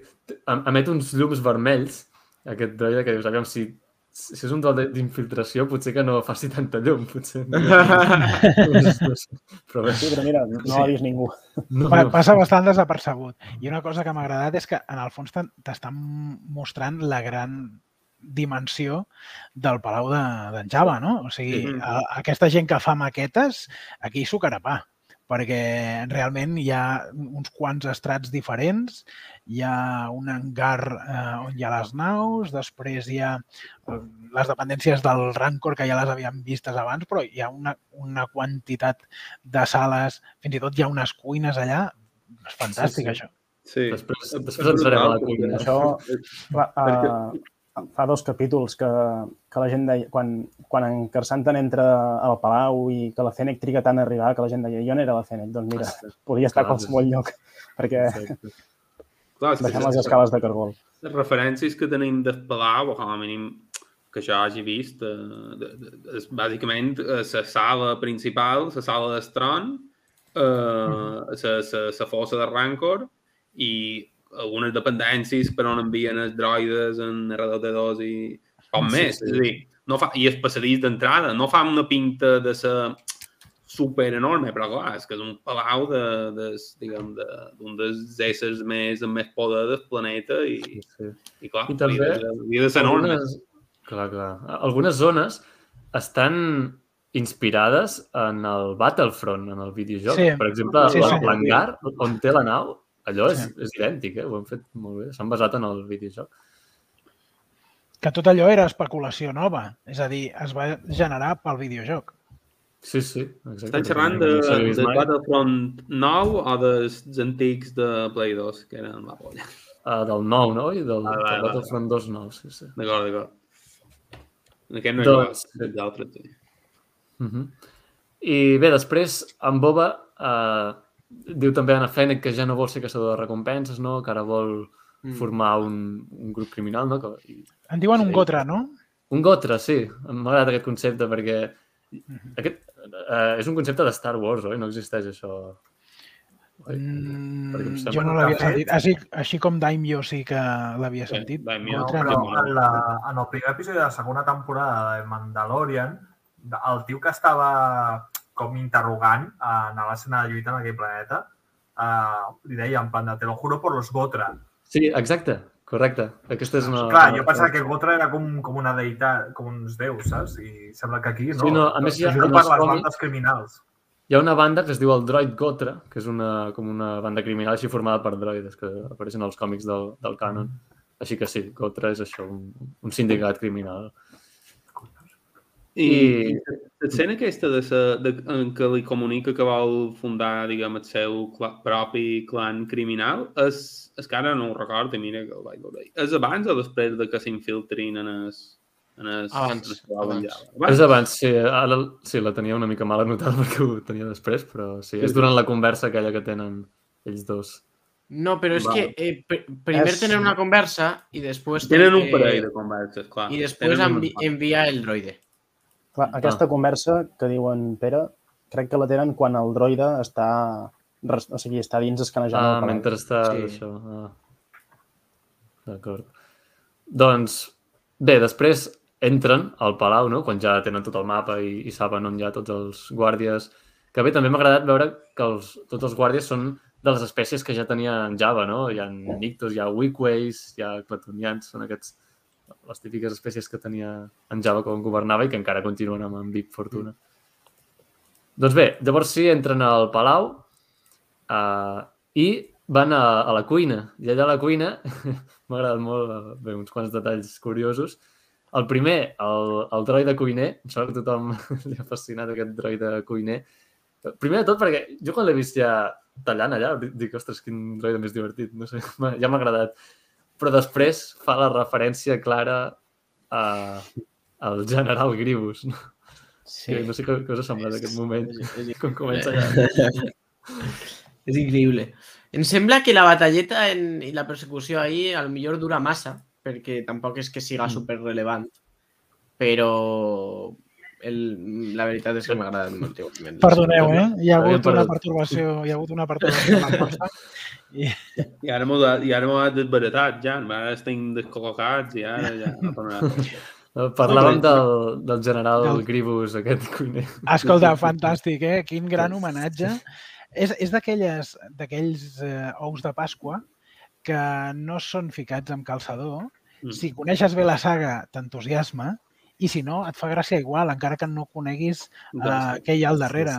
em- emet uns llums vermells, aquest droide, que dius, aviam, si, si és un droide d'infiltració, potser que no faci tanta llum, potser. No, no sé. Però bé, Sí, però mira, no l'ha vist ningú. no, no. Passa bastant desapercebut. I una cosa que m'ha agradat és que, en el fons, t'estan mostrant la gran dimensió del Palau de- d'en Java, no? O sigui, Mhm. a, aquesta gent que fa maquetes, aquí s'ho carapà, perquè realment hi ha uns quants estrats diferents, hi ha un hangar eh, on hi ha les naus, després hi ha eh, les dependències del Rancor, que ja les havíem vistes abans, però hi ha una, una quantitat de sales, fins i tot hi ha unes cuines allà, és fantàstic, Sí, sí. això. Sí. Després, després entrarem a la cuina. Això clar, uh, fa dos capítols que, que la gent deia, quan, quan en Carsanten entra al Palau i que la Fennec triga tant a arribar, que la gent deia, jo no era la Fennec, doncs mira, podia estar a Clar, qualsevol lloc, perquè Exacte. Clar, és que deixem les escales de cargol. les referències que tenim del Palau, o com a mínim que jo hagi vist, eh, és bàsicament eh, la sala principal, la sala del tron, eh, la, la, la fossa de Rancor i algunes dependències per on envien els droides en R2D2 i poc Sí, més. sí. És a dir, no fa, i el passadís d'entrada, no fa una pinta de ser super enorme, però clar, és que és un palau de, de, diguem, de, d'un dels éssers més amb més poder del planeta i, Sí. i clar, I també havia de, havia de ser enorme. Algunes, clar, clar. Algunes zones estan inspirades en el Battlefront, en el videojoc. Sí. Per exemple, Sí, sí, sí. l'hangar on té la nau, allò és, Sí. és idèntic, eh? ho han fet molt bé. S'han basat en el videojoc. Que tot allò era especulació nova. És a dir, es va generar pel videojoc. Sí, sí. Exacte. Estan xerrant de, de mai. Battlefront 9 o dels antics de Play 2, que eren la polla. Ah, del 9, no? I del, Ah, del. Battlefront 2, no, sí, sí. D'acord, d'acord. En aquest no Doncs- dels altres, sí. Uh -huh. I bé, després, en Boba eh, diu també a Anna Fennec que ja no vol ser caçador de recompenses, no? que ara vol Mm. formar un, un grup criminal, no? Que, i, En diuen un Sí. gotra, no? un gotra, sí. M'ha agradat aquest concepte perquè aquest, eh, és un concepte de Star Wars, oi? No existeix això. Oi? Mm, jo no l'havia sentit. Així, així com Daimyo sí que l'havia sentit. Daimyo, No, però no. en, la, en el primer episodi de la segona temporada de Mandalorian, el tio que estava com interrogant eh, en l'escena de lluita en aquell planeta, eh, li deia en plan de te lo juro por los Gotra. Sí, exacte, correcte. Aquesta és una... Clar, jo pensava que Gotra era com, com una deïtat, com uns déus, saps? I sembla que aquí no. Sí, no, a més hi ha- per les còmics- bandes criminals. Hi ha una banda que es diu el Droid Gotra, que és una, com una banda criminal així formada per droides que apareixen als còmics del, del canon. Així que sí, Gotra és això, un, un sindicat criminal. I, I- l'escena aquesta de, sa, de, en què li comunica que vol fundar, diguem, el seu cla, propi clan criminal, és, és que ara no ho recordo, mira que el vaig veure. És abans o després de que s'infiltrin en el... En el, Abans, en Palau abans. Java? És abans, sí, ara sí, la tenia una mica mal anotada perquè ho tenia després, però sí, és durant la conversa aquella que tenen ells dos. No, però és Va. que eh, pr primer És- tenen una conversa i després... Tenen un eh, parell de converses, clar. I després envi un- envia el droide. Clar, aquesta conversa que diuen Pere, crec que la tenen quan el droide està, o sigui, està dins escanejant Ah, el palau. mentre està Sí. això. Ah. D'acord. Doncs, bé, després entren al palau, no? quan ja tenen tot el mapa i, i saben on hi ha tots els guàrdies. Que bé, també m'ha agradat veure que els, tots els guàrdies són de les espècies que ja tenia en Java, no? Hi ha Nictos, hi ha Weakways, hi ha Clatonians, són aquests les típiques espècies que tenia en Java quan governava i que encara continuen amb en Big Fortuna. Doncs bé, llavors sí, entren al palau uh, i van a, a la cuina. I allà a la cuina m'ha agradat molt, bé, uns quants detalls curiosos. El primer, el, el droide cuiner. Em sembla que tothom li ha fascinat aquest droide cuiner. Primer de tot, perquè jo quan l'he vist ja tallant allà, dic, ostres, quin droide més divertit, no sé, ja m'ha agradat. Però després fa la referència clara a, al general Grievous. No? Sí. Que no sé què, què us ha semblat aquest moment, És, és, quan comença allà. és increïble. Em sembla que la batalleta en, i la persecució ahir al millor dura massa, perquè tampoc és que siga Mm. super rellevant, però el, la veritat és que m'ha agradat molt. Perdoneu, eh? Hi ha hagut una pertorbació, hi ha hagut una pertorbació. I, I ara m'ho ha- i ara m'ho ha desbaratat, ja. Ara estem descol·locats i ara ja no tornarà. Eh, Parlàvem del, del general Del- Grievous, aquest cuiner. escolta, fantàstic, eh? Quin gran homenatge. És, és d'aquelles d'aquells eh, ous de Pasqua que no són ficats amb calçador. Mm. Si coneixes bé la saga, t'entusiasma, i si no, et fa gràcia igual, encara que no coneguis uh, què hi ha al darrere.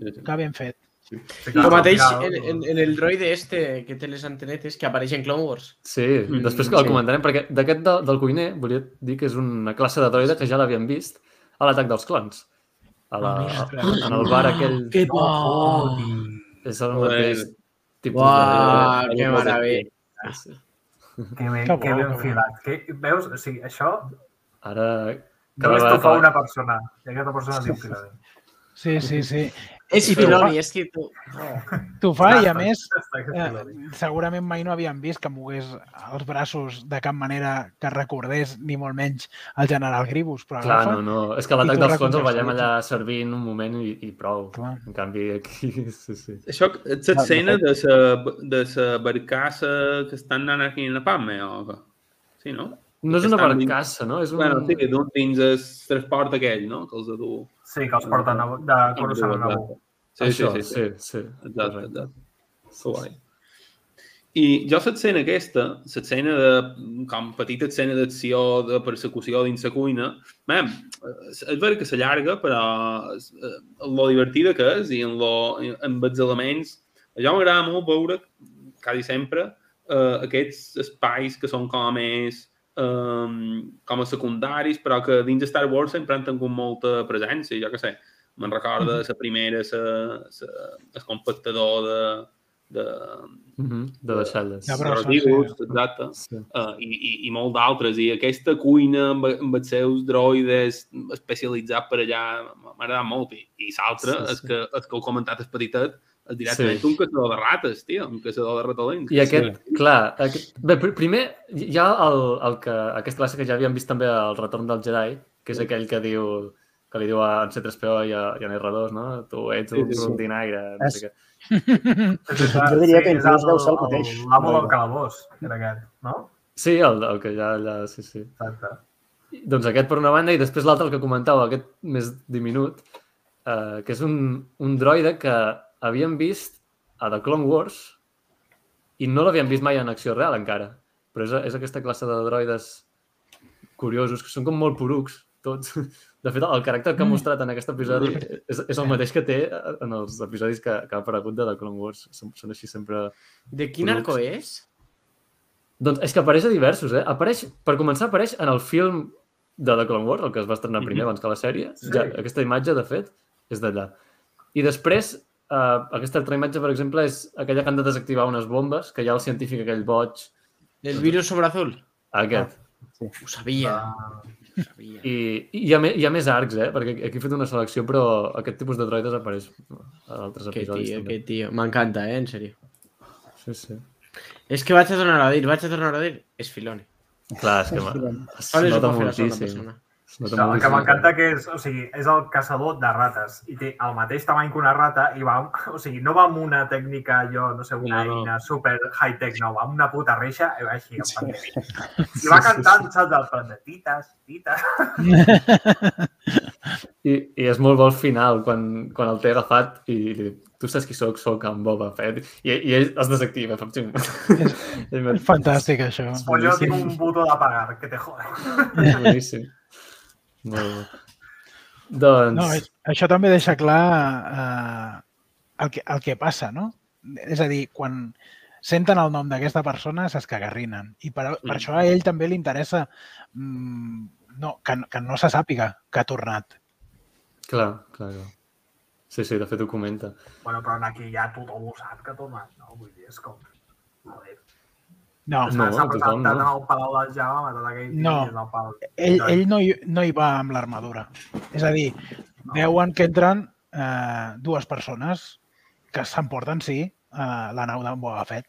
Sí, sí. Que ben fet. Sí, El mateix en, en, en el droide este que té les antenetes que apareix en Clone Wars. Sí, Mm, després que el sí. comentarem, perquè d'aquest de, del cuiner volia dir que és una classe de droide que ja l'havíem vist a l'atac dels clons. A la, Ah, en el bar aquell Que No, por! fotis. és el mateix tipus Uau, de... que meravella. Sí, sí. Que ben, Que bo, que ben que bo. filat. Que, veus? O sigui, això Ara... només t'ho fa que- una persona. I aquesta persona diu filadament. Sí, sí, sí. És Filoni, és que tu... T'ho fa i a més eh, segurament mai no havíem vist que mogués els braços de cap manera que recordés ni molt menys el general Grievous, però Clar, agafa... no, no. És que l'atac dels clons el veiem allà servint un moment i, i prou. Clar. En canvi, aquí... Sí, sí. Això és l'escena de la de la barcassa que estan anant aquí en la Palme, o què? Sí, no? No és una barcassa, no? És un... Bueno, sí, d'un dins el transport aquell, no? Que els de dur. Sí, que els porten a, de Coruscant a Naboo. Sí, sí, sí, sí. sí, sí. Exacte, exacte. Guai. I jo l'escena aquesta, l'escena de, com petita escena d'acció, de persecució dins la cuina, man, és veritat que s'allarga, però és, eh, lo divertida que és i en lo, amb els elements, jo m'agrada molt veure, quasi sempre, eh, aquests espais que són com més um, com a secundaris, però que dins de Star Wars sempre han tingut molta presència, jo què sé. Me'n recorda la primera, la, la, el compactador de, de, Mm -hmm. De deixalles. Ja, de però- residus, sí. exacte. Sí. Uh, i, i, i molt d'altres. I aquesta cuina amb, amb els seus droides especialitzats per allà m'ha agradat molt. I, i l'altre, Sí, sí, sí. és que, és que heu comentat el petitet, és directament Sí. un caçador de rates, tio, un caçador de ratolins. I aquest, sí. clar, aquest... Bé, pr- primer hi ha el, el que, aquesta classe que ja havíem vist també al Retorn del Jedi, que és aquell que diu que li diu a en C3PO i a, i a R2, no? Tu ets un Sí, sí, sí. rondinaire, no sé què. Jo diria que és inclús deu ser el mateix. L'amo del calabós, era aquest, no? Sí, el, el que ja allà, sí, sí. Exacte. Doncs aquest per una banda, i després l'altre, el que comentava, aquest més diminut, eh, que és un, un droide que havíem vist a The Clone Wars i no l'havíem vist mai en acció real encara. Però és, és aquesta classe de droides curiosos, que són com molt porucs, tots. De fet, el caràcter que ha mostrat en aquest episodi és, és el mateix que té en els episodis que, que ha aparegut de The Clone Wars. Són, són així sempre... De quin arco és? Doncs és que apareix a diversos, eh? Apareix, per començar, apareix en el film de The Clone Wars, el que es va estrenar primer abans que la sèrie. Sí. Ja, aquesta imatge, de fet, és d'allà. I després, eh, aquesta altra imatge, per exemple, és aquella que han de desactivar unes bombes, que hi ha el científic aquell boig, El virus sobre azul. aquest. Ho sabia. Ah, Ho sabia. I, i hi, ha hi ha més arcs, eh? Perquè aquí he fet una selecció, però aquest tipus de droides apareix a altres Que episodis. tio, també. que tio. M'encanta, eh? En sèrio. Sí, sí. És que vaig a tornar a dir, vaig a tornar a dir, és Filoni. Clar, és que es nota moltíssim. No, el que m'encanta que és, o sigui, és el caçador de rates i té el mateix tamany que una rata i va, o sigui, no va amb una tècnica, jo no sé, una No, no. eina super high-tech, no, va amb una puta reixa i va així, Sí. I va cantant, saps, el plan de tites, tites. I, I és molt bo al final, quan, quan el té agafat i li tu saps qui sóc? Soc en Boba Fett. I, i ell es desactiva. És És fantàstic, això. Pues jo tinc un botó d'apagar, que te jode. boníssim. Molt. Doncs... No, això també deixa clar eh, el, que, el que passa, no? És a dir, quan senten el nom d'aquesta persona s'escagarrinen. I per, per Mm. això a ell també li interessa mm, no, que, que no se sàpiga que ha tornat. Clar, clar, clar. Sí, sí, de fet ho comenta. Bueno, però aquí ja tothom ho sap que ha tornat, no? Vull dir, és com... Joder. No, No, S'ha tothom presentat no. en el Palau del Java, ha matat aquell No. el Palau. ell, ell no, hi, no hi va amb l'armadura. És a dir, veuen que entren eh, dues persones que s'emporten, sí, eh, la nau d'en Boba Fett.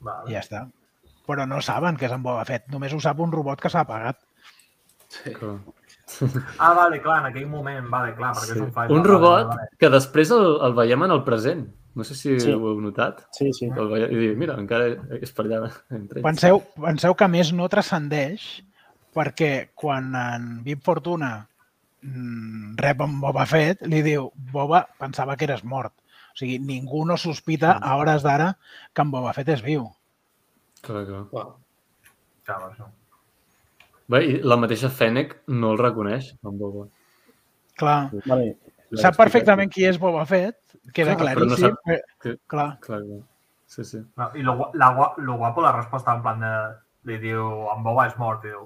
Vale. I ja està. Però no saben que és en Boba Fett. Només ho sap un robot que s'ha apagat. Sí. Clar. Ah, vale, clar, en aquell moment, vale, clar, perquè Sí. és un flashback. Un vale, robot vale. que després el, el veiem en el present. No sé si Sí. ho heu notat. Sí, sí. El veiem, I mira, encara és per allà entre ells. Penseu, penseu que a més no transcendeix perquè quan en Vip Fortuna mm, rep en Boba Fett, li diu Boba, pensava que eres mort. O sigui, ningú no sospita a hores d'ara que en Boba Fett és viu. Clar, clar. Això. Bé, i la mateixa Fennec no el reconeix, en Boba. Clar, Vale. Sap perfectament qui és Boba Fett, queda Clar, però no claríssim. sap eh, que- Clar, Clar, clar. Sí, sí. No, I lo, la, lo guapo la resposta en plan de... Li diu, en Boba és mort, i diu,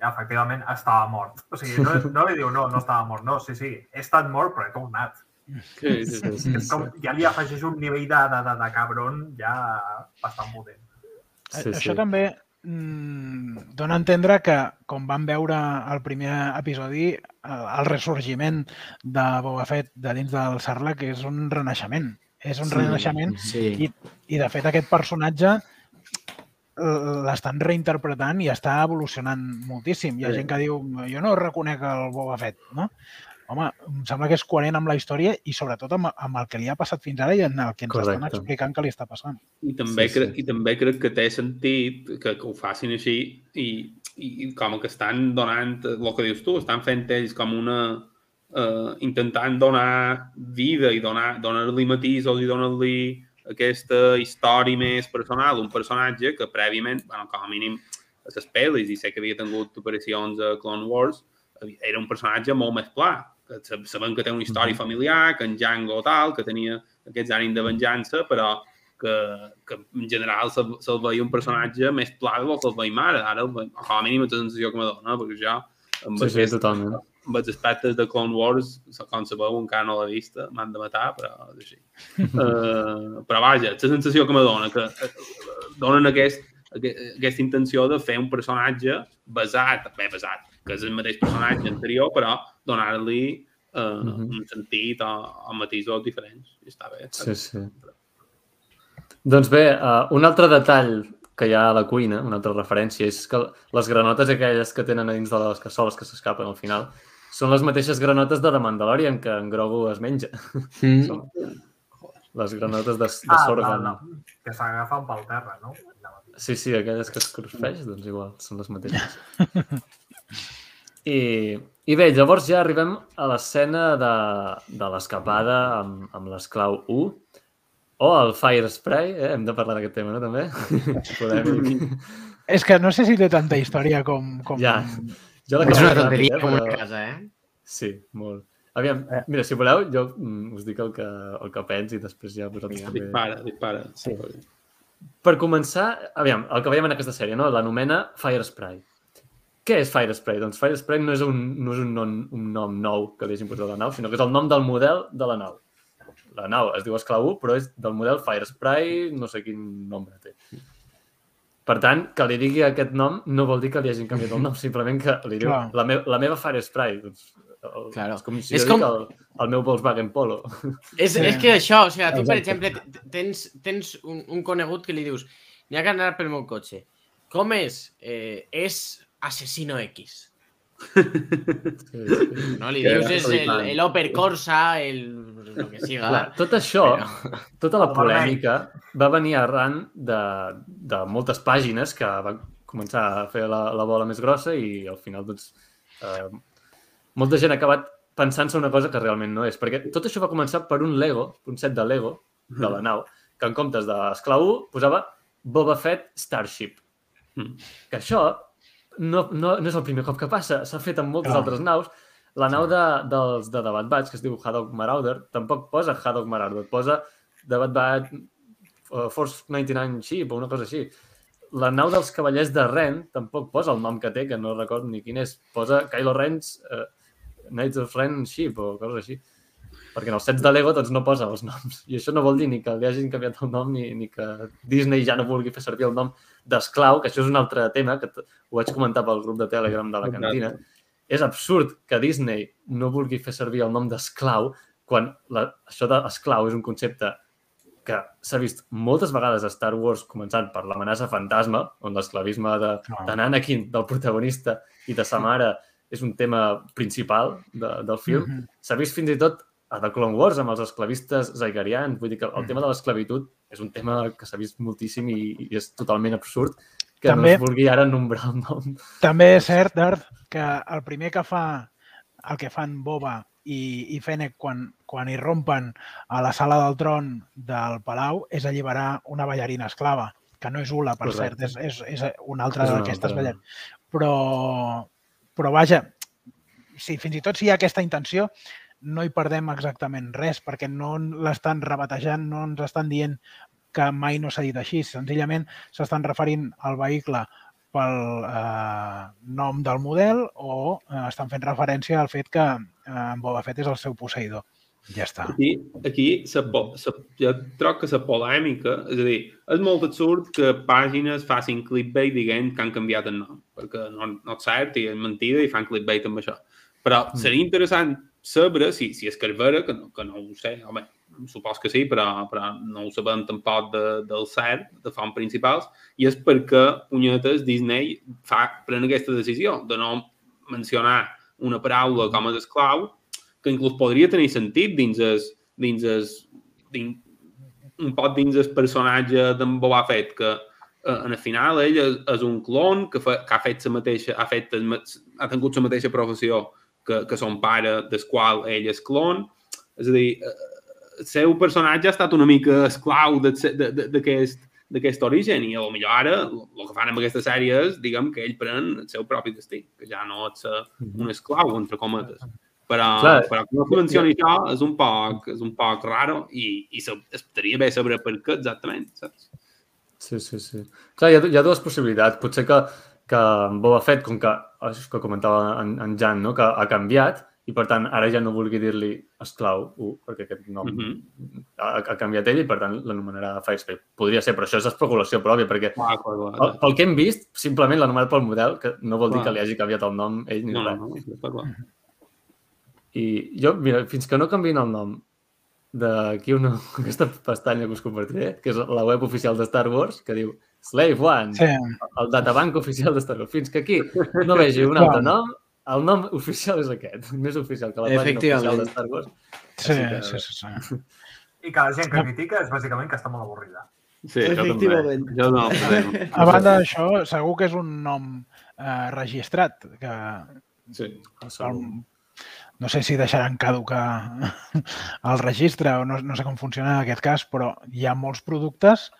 ja, efectivament, estava mort. O sigui, no, no li diu, no, no estava mort, no, sí, sí, he estat mort, però he tornat. Sí, sí, Sí, sí. com, ja li afegeix un nivell de, de, de, de cabron ja bastant potent. sí, sí, sí. això també mm, dona a entendre que, com vam veure al primer episodi, el, ressorgiment de Boba Fett de dins del Sarlacc és un renaixement. És un Sí. renaixement Sí. i, i, de fet, aquest personatge l'estan reinterpretant i està evolucionant moltíssim. Hi ha Sí. gent que diu, jo no reconec el Boba Fett, no? Home, em sembla que és coherent amb la història i sobretot amb, amb el que li ha passat fins ara i en el que ens estan Correcte. explicant que li està passant. I també, Sí, sí, sí. sí. I també crec que té sentit que, que ho facin així i, i, i com que estan donant, el que dius tu, estan fent ells com una... Eh, intentant donar vida i donar- donar-li matisos i donar-li aquesta història més personal d'un personatge que prèviament, bueno, com a mínim a les pel·lis, i sé que havia tingut aparicions a Clone Wars, era un personatge molt més pla, sab- sabem que té una història familiar, que en Django tal, que tenia aquests ànims de venjança, però que, que en general se'l se veia un personatge més pla del que el veiem ara. Ara, el veiem- com a mínim, és la sensació que me dona, perquè jo, amb, Sí, sí, aquest, totalment. amb els aspectes de Clone Wars, com sabeu, encara no l'he vista, m'han de matar, però és així. uh, però vaja, la sensació que me dona, que eh, donen aquest, aqu- aquesta intenció de fer un personatge basat, bé, basat, que és el mateix personatge anterior, però donar-li uh, Mhm. un sentit o, o matisos diferents. I està bé. Està Sí, sí. Doncs bé, uh, un altre detall que hi ha a la cuina, una altra referència, és que les granotes aquelles que tenen a dins de les cassoles que s'escapen al final són les mateixes granotes de The Mandalorian que en Grogu es menja. Mm. Són les granotes de, de Ah, sorgan. no, no, que s'agafen pel terra, no? Sí, sí, aquelles que es cruspeix, doncs igual, són les mateixes. I, I bé, llavors ja arribem a l'escena de, de l'escapada amb, amb l'esclau 1 o el Fire Spray, eh? hem de parlar d'aquest tema, no, també? Polèmic. És que no sé si té tanta història com... com... Ja. Jo la És una ràpid, tonteria eh, com una casa, eh? Sí, molt. Aviam, Eh. mira, si voleu, jo mm, us dic el que, el que pensi i després ja vosaltres també... Dispara, dispara. Sí. Per començar, aviam, el que veiem en aquesta sèrie, no? l'anomena Fire Spray. Què és Fire Spray? Doncs Fire Spray no és un, no és un, nom, un nom nou que li hagin posat a la nau, sinó que és el nom del model de la nau. La nau es diu Esclau 1, però és del model Fire Spray, no sé quin nombre té. Per tant, que li digui aquest nom no vol dir que li hagin canviat el nom, simplement que li diu Clar. la, me la meva Fire Spray. Doncs, el, Claro. És com si És jo com- dic el, el meu Volkswagen Polo. És, Sí. és que això, o sigui, tu, per exemple, tens, tens un, un conegut que li dius n'hi ha que anar pel meu cotxe. Com és? Eh, és Asesino X. Sí, sí. No? Li Que dius és el, Opel Corsa, el, el que siga. Clar, tot això, Però- tota la polèmica va venir arran de, de moltes pàgines que van començar a fer la, la bola més grossa i al final doncs, eh, molta gent ha acabat pensant-se una cosa que realment no és. Perquè tot això va començar per un Lego, un set de Lego de la nau, que en comptes d'Esclau 1 posava Boba Fett Starship. Mm. Que això no, no, no és el primer cop que passa, s'ha fet amb moltes Clar. altres naus. La nau de, dels de The Bad Batch, que es diu Haddock Marauder, tampoc posa Haddock Marauder, posa The Bad Batch uh, Force 99 Ship o una cosa així. La nau dels Cavallers de Ren tampoc posa el nom que té, que no recordo ni quin és. Posa Kylo Ren's uh, Knights of Ren Ship o coses així. Perquè en els sets de Lego doncs no posa els noms. I això no vol dir ni que li hagin canviat el nom ni, ni que Disney ja no vulgui fer servir el nom d'esclau, que això és un altre tema que ho vaig comentar pel grup de Telegram de la cantina. És absurd que Disney no vulgui fer servir el nom d'esclau quan la, això d'esclau és un concepte que s'ha vist moltes vegades a Star Wars, començant per l'amenaça fantasma, on l'esclavisme de, de Anakin, del protagonista, i de sa mare és un tema principal de, del film. Mhm. S'ha vist fins i tot a The Clone Wars amb els esclavistes zaigarians. Vull dir que el Mm. tema de l'esclavitud és un tema que s'ha vist moltíssim i, i és totalment absurd que També- no es vulgui ara nombrar el nom. També és cert, Darth, que el primer que fa el que fan Boba i, i Fennec quan, quan irrompen a la sala del tron del Palau és alliberar una ballarina esclava, que no és Ula, per Correcte. cert, és, és, és una altra d'aquestes ballarines. Però, però vaja, si fins i tot si hi ha aquesta intenció, no hi perdem exactament res, perquè no l'estan rebatejant, no ens estan dient que mai no s'ha dit així. Senzillament s'estan referint al vehicle pel eh, nom del model o eh, estan fent referència al fet que eh, en Boba Fett és el seu posseïdor. Ja està. Aquí, aquí sa, po- sa, jo trobo que la polèmica, és a dir, és molt absurd que pàgines facin clickbait dient que han canviat el nom, perquè no, no és cert i és mentida i fan clickbait amb això. Però Mm. seria interessant saber si, si és que és vera, que no, que no ho sé, home, supos que sí, però, però no ho sabem tampoc de, del cert, de font principals, i és perquè punyetes Disney fa, pren aquesta decisió de no mencionar una paraula com a esclau, que inclús podria tenir sentit dins el, dins el, dins, un poc dins el personatge d'en Boba Fett, que eh, en el final ell és, és un clon que, fa, que ha fet la mateixa, ha, fet ha tingut la mateixa professió que, que son pare, del qual ell és clon. És a dir, eh, el seu personatge ha estat una mica esclau de- de- de- d'aquest origen i millor ara el que fan amb aquesta sèrie és, diguem, que ell pren el seu propi destí, que ja no és eh, un esclau, entre cometes. Però, Clar. però que no es mencioni això és un poc, és un poc raro i, i estaria bé saber per què exactament, saps? Sí, sí, sí. Clar, hi ha, hi ha dues possibilitats. Potser que, que en Boba Fett, com que, això que comentava en, en Jan, no? que ha canviat, i per tant ara ja no vulgui dir-li esclau 1, perquè aquest nom Mhm. ha, ha canviat ell i per tant l'anomenarà Firespay. Podria ser, però això és especulació pròpia, perquè Clar, clar, clar. pel, pel que hem vist, simplement l'ha anomenat pel model, que no vol dir que li hagi canviat el nom ell ni No, no, res. no, està clar. I jo, mira, fins que no canviïn el nom d'aquí una, aquesta pestanya que us compartiré, que és la web oficial de Star Wars, que diu Slave One, Sí, el databank oficial de Star Wars. Fins que aquí no vegi un altre nom, el nom oficial és aquest, més oficial que la pàgina oficial de Star Wars. sí, que- sí, sí, sí. I que la gent que critica és bàsicament que està molt avorrida. Sí, jo també. Efectivament. Jo no, no. A banda d'això, segur que és un nom eh, registrat, que Sí. El, no sé si deixaran caducar el registre o no, no sé com funciona en aquest cas, però hi ha molts productes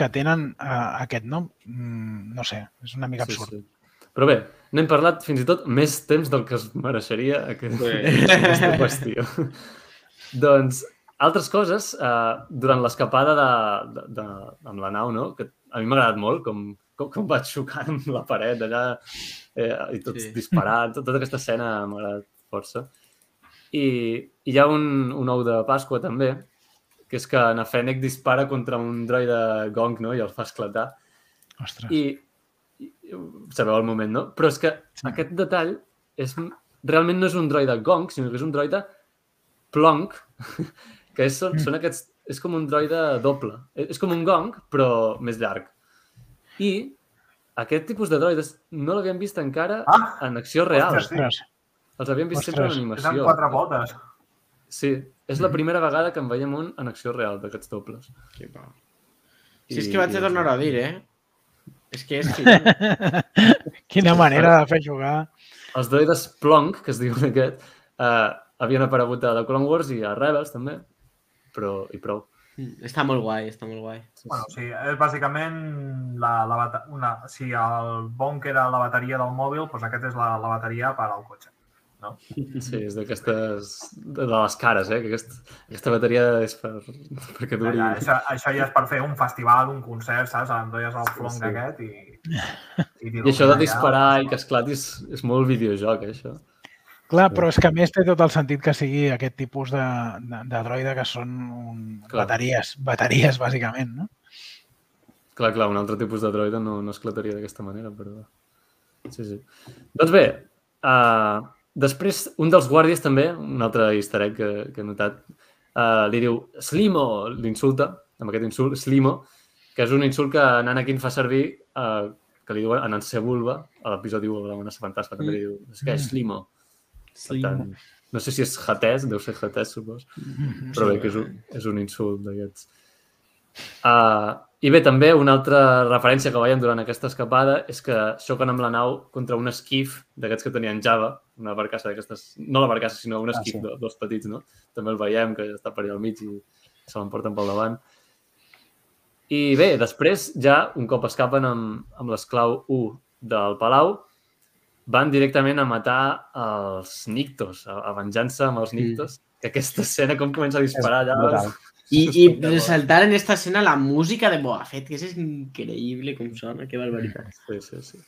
que tenen eh, aquest nom. Mm, no sé, és una mica absurd. Sí, sí. Però bé, n'hem parlat fins i tot més temps del que es mereixeria aquest, Sí. aquesta qüestió. doncs, altres coses, eh, durant l'escapada de, de, de, amb la nau, no? que a mi m'ha agradat molt, com, com, com vaig xocant amb la paret allà eh, i tots Sí. disparant, tot, tota aquesta escena m'ha agradat força. I, i hi ha un, un ou de Pasqua també, que és que na Fennec dispara contra un droide gong no? i el fa esclatar. Ostres. I, i sabeu el moment, no? Però és que Sí. aquest detall és, realment no és un droide gong, sinó que és un droide plonk, que és, són, Mm. són aquests, és com un droide doble. És com un gong, però més llarg. I aquest tipus de droides no l'havíem vist encara Ah! en acció real. Ostres, sí. Els havíem vist sempre en Ostres. És amb animació. quatre potes. Sí, és la primera vegada que en veiem un en acció real d'aquests dobles. Sí, és que vaig a tornar a dir, eh? És que és... Quina manera de fer jugar. Els droides Plonk, que es diuen aquest, eh, havien aparegut a The Clone Wars i a Rebels també, però i prou. Està molt guai, està molt guai. Bueno, sí, és bàsicament la, la, bata- una, si el bonk era la bateria del mòbil, doncs aquest és la, la bateria per al cotxe. Sí, és d'aquestes... de de les cares, eh? Que aquest, aquesta bateria és per, perquè duri... Ja, això, això ja és per fer un festival, un concert, saps? Endoies el flonc Sí. sí. aquest i... I, I això de disparar i que esclati és, és molt videojoc, eh, això. Clar, però és que a més té tot el sentit que sigui aquest tipus de, de, de droide que són un, Clar. bateries, bateries, bàsicament, no? Clar, clar, un altre tipus de droide no, no esclataria d'aquesta manera, però... Sí, sí. Doncs bé, uh, després un dels guàrdies també, un altre easter egg que, que he notat, uh, li diu Slimo, l'insulta, amb aquest insult, Slimo, que és un insult que Anakin fa servir, uh, que li diuen en Sebulba, a l'episodi 1 de l'amenaça fantasma, també li diu, és que és Slimo. Per tant, no sé si és hatès, deu ser hatès, supos, però bé, que és un, és un insult d'aquests. Uh, I bé, també una altra referència que veiem durant aquesta escapada és que xoquen amb la nau contra un esquif d'aquests que tenien Java, una barcassa d'aquestes, no la barcassa, sinó un Ah, esquif sí. de, dels petits, no? També el veiem, que està per allà al mig i se l'emporten pel davant. I bé, després, ja, un cop escapen amb, amb l'esclau 1 del Palau, van directament a matar els Nictos, a, a venjança amb els Nictos. Que aquesta escena, com comença a disparar allà... brutal. I, i resaltar en esta escena la música de Boba Fett, que és increïble com sona, que barbaritat. Sí, sí, sí.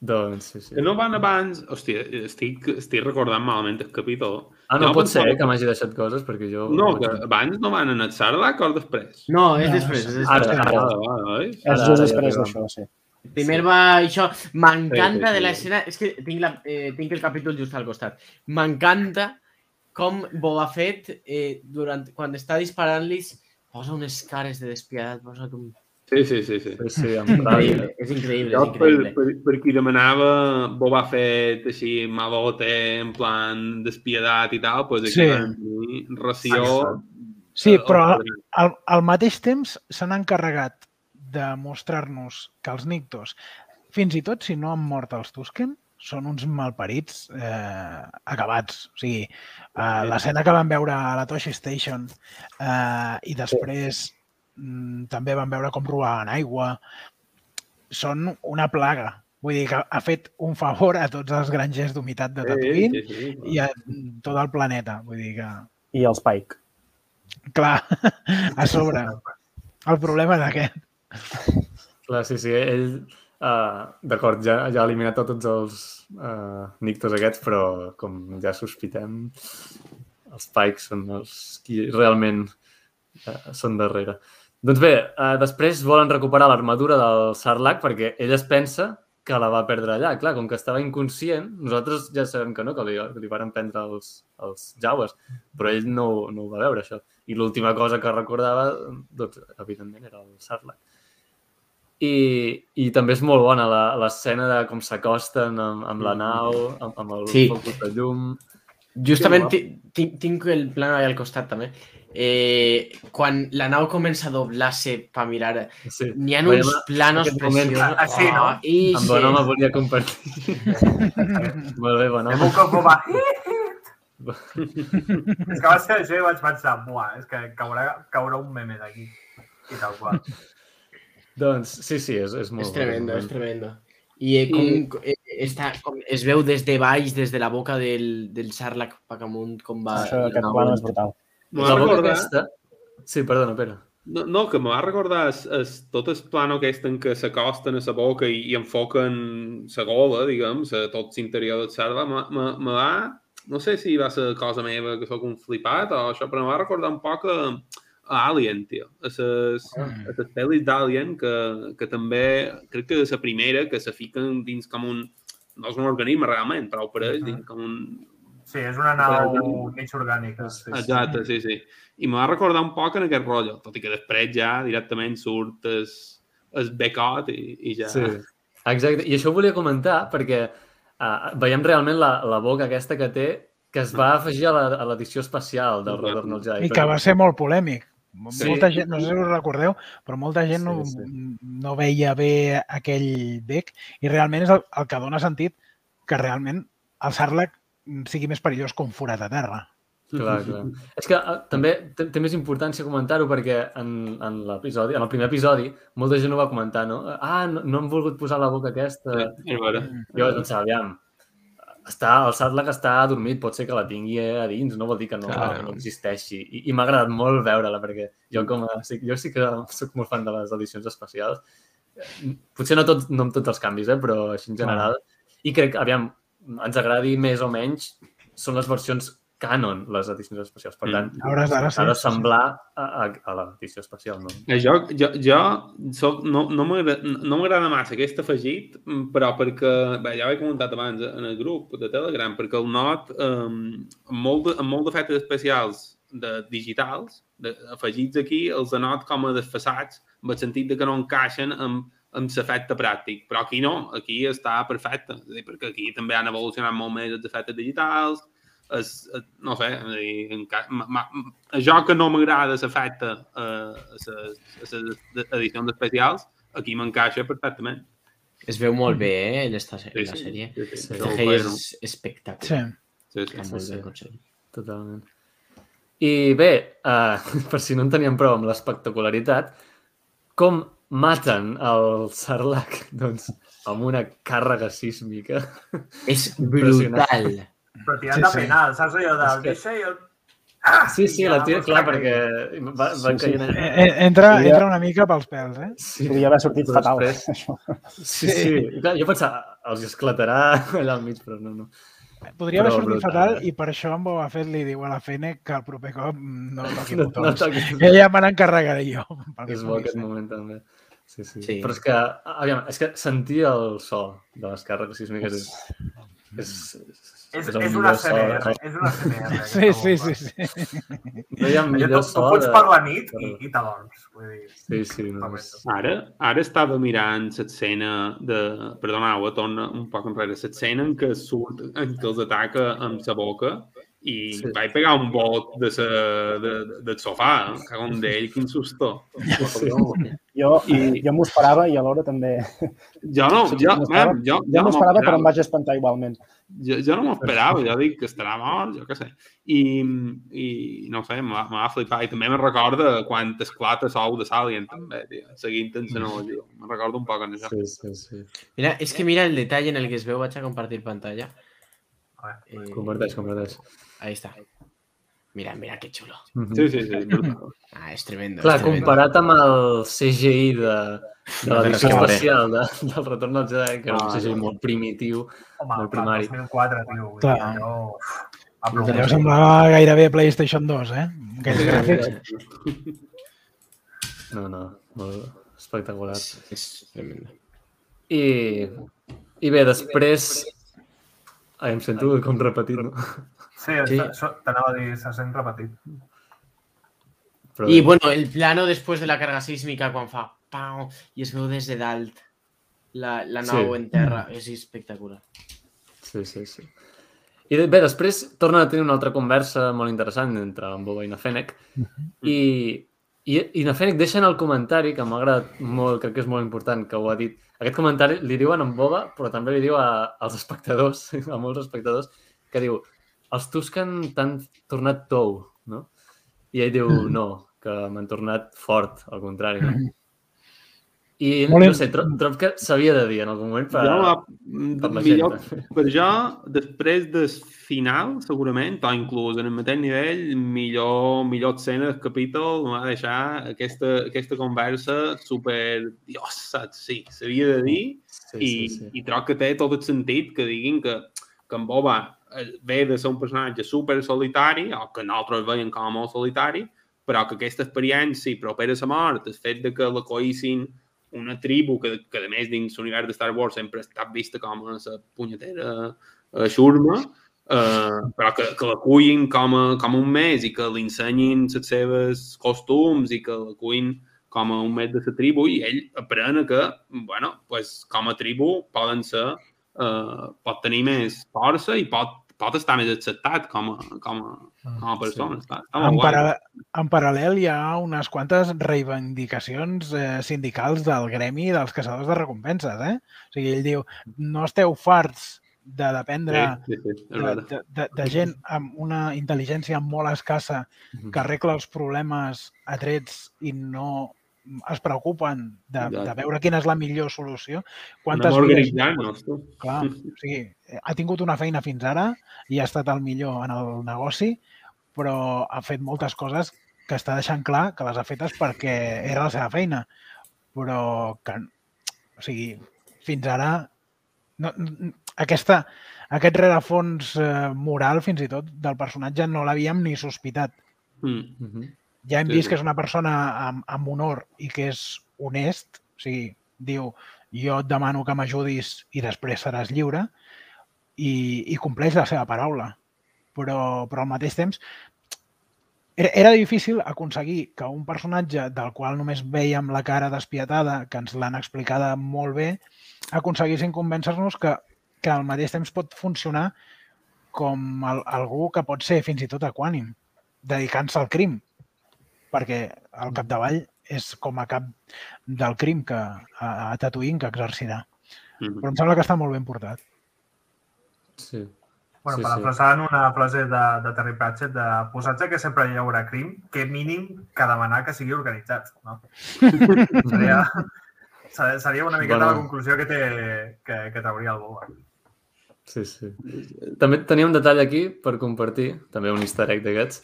Doncs, sí, sí. Que no van abans... Hòstia, estic, estic recordant malament el capítol. Ah, no, Jo pot ser pensava eh, que m'hagi deixat coses, perquè jo... No, que abans no van en el Sarlacc o després? No, és No, després. És Ara, després. ara. Vale, vale, oi? És Ara- just ara després d'això, sí. Primer va això. M'encanta Sí, sí, de sí. l'escena... És que tinc, la, eh, tinc el capítol just al costat. M'encanta com Boba Fett, eh, durant, quan està disparant-los, posa unes cares de despiadat, posa com... Sí, sí, sí. sí. Sí, sí. Increïble, és increïble, Jo, és per, increïble. per, per qui demanava Boba Fett així, malote, en plan despiedat i tal, doncs aquí Sí. ració... Sí, eh, però al- al, al mateix temps s'han encarregat de mostrar-nos que els Nictos, fins i tot si no han mort els Tusken, són uns malparits eh, acabats. O sigui, eh, l'escena que vam veure a la Toshi Station eh, i després també vam veure com robaven aigua, són una plaga. Vull dir que ha fet un favor a tots els grangers d'humitat de Tatooine Sí, sí, sí. i a tot el planeta. Vull dir que, I el Spike. clar, a sobre. El problema és aquest. Clar, sí, sí, ell... Uh, D'acord, ja, ja ha eliminat tots els uh, nictos aquests, però com ja sospitem, els Pikes són els qui realment uh, són darrere. Doncs bé, uh, després volen recuperar l'armadura del Sarlacc perquè ell es pensa que la va perdre allà. Clar, com que estava inconscient, nosaltres ja sabem que no, que li, que li van prendre els, els jaues, però ell no, no ho va veure, això. I l'última cosa que recordava, doncs, evidentment, era el Sarlacc. I, I també és molt bona la- l'escena de com s'acosten amb, amb la nau, amb, amb el Sí. focus de llum. Justament tinc, tinc el plano allà al costat també. Eh, quan la nau comença a doblar-se per mirar, Sí. n'hi ha uns planos aquest moment, preciosos. així, no? Oh, i Amb Bon Home volia compartir. molt bé, Bon Hem Home. un cop va... és que va ser això i vaig pensar, buah, és que caurà, caurà un meme d'aquí. I tal qual. Doncs sí, sí, és, és molt És tremendo, és tremendo. I, eh, com, eh, està, com es veu des de baix, des de la boca del, del Sarlacc cap amunt, com va... Això, aquest plano és brutal. Me La va boca recordar... aquesta... Sí, perdona, Pere. No, no, que me va recordar es, es, tot el plano aquest en què s'acosten a la boca i, i enfoquen la gola, diguem, la, tot l'interior del cercle, me, me, me va... No sé si va ser cosa meva que sóc un flipat o això, però me va recordar un poc a, a Alien, tio. A les, a les pel·lis d'Alien, que, que també crec que és la primera que se fiquen dins com un... No és un organisme realment, però apareix dins com un, Sí, és una nau mig orgànica. Sí, sí. Exacte, sí, sí. I me va recordar un poc en aquest rotllo, tot i que després ja directament surt el, el becot i, i ja... Sí, exacte. I això ho volia comentar perquè uh, veiem realment la, la boca aquesta que té que es va afegir a l'edició especial del Retorn al Jedi. I que va ser molt polèmic. Sí. Molta gent, no sé si us recordeu, però molta gent no, Sí, sí. no veia bé aquell bec i realment és el, el que dona sentit que realment el Sarlacc sigui més perillós que un forat a terra. Clar, clar. És que uh, també té, té més importància comentar-ho perquè en, en l'episodi, en el primer episodi, molta gent ho va comentar, no? Ah, no, no hem volgut posar la boca aquesta. Sí, vera. Jo vaig pensar, aviam, està, el Sarlacc està adormit, pot ser que la tingui a dins, no vol dir que no, Clar. que no existeixi. I, i m'ha agradat molt veure-la, perquè jo, com a, sí, jo sí que sóc molt fan de les edicions especials. Potser no, tot, no amb tots els canvis, eh, però així en general. I crec que, aviam, ens agradi més o menys, són les versions canon, les edicions especials. Per Mm. tant, A hores d'ara s'ha de sí. semblar a, a, a l'edició especial, no? Eh, Jo, jo, jo soc, no, no m'agrada no massa aquest afegit, mm, però perquè, bé, ja ho he comentat abans eh, en el grup de Telegram, perquè el not, amb, molt de, amb molt d'efectes especials de digitals, de, afegits aquí, els denot com a desfassats, en el sentit de que no encaixen amb, amb l'efecte pràctic. Però aquí no, aquí està perfecte, és dir, perquè aquí també han evolucionat molt més els efectes digitals, es, es, no sé, és a dir, enca- ma- ma- això que no m'agrada l'efecte eh, a les edicions especials, aquí m'encaixa perfectament. Es veu molt bé, eh, en esta, en la sí, sèrie. sí, sí. Sí. El CGI que no. és espectacular. Sí. Sí, sí. Està Sí, molt sí. aconseguit. Totalment. I bé, uh, per si no en teníem prou amb l'espectacularitat, com maten el Sarlacc? Doncs amb una càrrega sísmica. És brutal. Però tirant Sí, de sí. penal, saps allò del que- deixa i el... Ah! Sí, sí, la ja tira, clar, perquè va, va Sí, sí. caient... Eh, eh, Entra, entra una mica pels pèls, eh? Sí, Podria haver sortit Però fatal. després- Això. sí, sí. I Clar, jo pensava, els esclatarà allà al mig, però no, no. Podria haver sortit brutal, fatal eh? i per això en Boba Fett li diu a la Fennec que el proper cop no toqui No, no botons. toquis. Ella me n'encarregaré jo. És bo aquest moment també. Sí, sí, Sí. Però és que, aviam, és que sentir el so de les càrregues sísmiques és... És, És, el és una. CMR, és una CMR. Sí, sí, sí, sí. No hi ha millor tu, tu so fots de- per la nit i, i t'adorms. Vull dir, Sí, sí, no, és... Ara, ara estava mirant l'escena de... Perdoneu, eh, torna un poc enrere. L'escena en què surt, en què els ataca amb la boca i Sí. sí. vaig pegar un bot de sa, de, de, del sofà, eh? cago en d'ell, quin susto. Jo, I- jo m'ho esperava i alhora també... Jo no, Sí, jo, man, jo, Jo jo m'ho esperava, però em vaig espantar igualment. Jo, jo no m'ho esperava, jo dic que estarà mort, jo què sé. I, i no sé, m'ha m'ha flipat. I també me recorda quan esclata Sou de Salient, també, tio, seguint en la tio. Me recordo un poc en això. Sí, sí, sí. Mira, es que mira el detalle en el que es veu. Vaig a compartir pantalla. Eh, Comparteix, comparteix. Ahí está. Mira, mira qué chulo. Mhm. Sí, sí, sí. Ah, es tremendo. Clar, es tremendo. comparat amb el CGI de, de No té l'edició res a veure. especial de, del Retorn del Jedi, que era un Ah, CGI no. molt primitiu. Home, Molt primari. 2004, tio. vull dir, Clar. Allò... Allò semblava gairebé PlayStation 2, eh? Aquells gràfics. No, no, molt espectacular. Es, es tremendo. I, i bé, després... Ai, em sento com repetit, no? Sí, Sí. sí. t'anava a dir, se sent repetit. Però Y bé, bueno, el plano después de la carga sísmica, quan fa pau, i es veu des de dalt la, la Sí. nau en terra. És espectacular. Sí, sí, sí. I de- bé, després torna a tenir una altra conversa molt interessant entre en Boba i na Fennec i, i, i na Fennec deixa en el comentari, que m'ha agradat molt, crec que és molt important que ho ha dit, aquest comentari li diuen en Boba, però també li diu a, als espectadors, a molts espectadors, que diu, els Tusken t'han tornat tou, no? I ell diu, no, que m'han tornat fort, al contrari, no? I Molt no sé, tro trob que s'havia de dir en algun moment per, Jo, per la millor, gent. per jo, després del final, segurament, o inclús en el mateix nivell, millor, millor escena del capítol m'ha deixar aquesta, aquesta conversa super... Dios, saps? Sí, s'havia de dir Sí, i, sí, sí. i troc que té tot el sentit que diguin que, que en Boba ve de ser un personatge super solitari, o que nosaltres veiem com a molt solitari, però que aquesta experiència propera a la mort, el fet de que la coïssin una tribu que, que a més dins l'univers de Star Wars sempre ha estat vista com a la punyetera eh, xurma, eh, però que, que la cuin com, a, com un mes i que li ensenyin els seves costums i que la cuin com a un mes de la tribu i ell aprena que, bueno, pues, com a tribu poden ser, eh, pot tenir més força i pot, pot estar més acceptat com a, com a, com a persona. Està, està En, guai. para, en paral·lel hi ha unes quantes reivindicacions eh, sindicals del gremi dels caçadors de recompenses. Eh? O sigui, ell diu, no esteu farts de dependre Sí, sí, sí, de, de, de, de gent amb una intel·ligència molt escassa que arregla els problemes a trets i no es preocupen de, de veure quina és la millor solució. Quantes vides- organitzant-nos, tu. Clar, o sigui, ha tingut una feina fins ara i ha estat el millor en el negoci, però ha fet moltes coses que està deixant clar que les ha fetes perquè era la seva feina. Però que, o sigui, fins ara no, aquesta, aquest rerefons eh, moral fins i tot del personatge no l'havíem ni sospitat. Mm. Mhm. Ja hem Sí, vist sí. que és una persona amb, amb honor i que és honest, o sigui, diu jo et demano que m'ajudis i després seràs lliure i, i compleix la seva paraula. Però, però al mateix temps era, era difícil aconseguir que un personatge del qual només veiem la cara despietada, que ens l'han explicada molt bé, aconseguissin convèncer-nos que, que al mateix temps pot funcionar com el, algú que pot ser fins i tot equànim, dedicant-se al crim, perquè al capdavall és com a cap del crim que, a, a Tatooine que exercirà. Mm. Però em sembla que està molt ben portat. Sí. Bueno, Sí, sí, parafrasant una frase de, de Terry Pratchett de posats que sempre hi haurà crim, que mínim que demanar que sigui organitzat. No? seria, ser- seria una miqueta Bueno. la conclusió que, té, que, que trauria el Boba. Sí, sí. També tenia un detall aquí per compartir, també un easter egg d'aquests,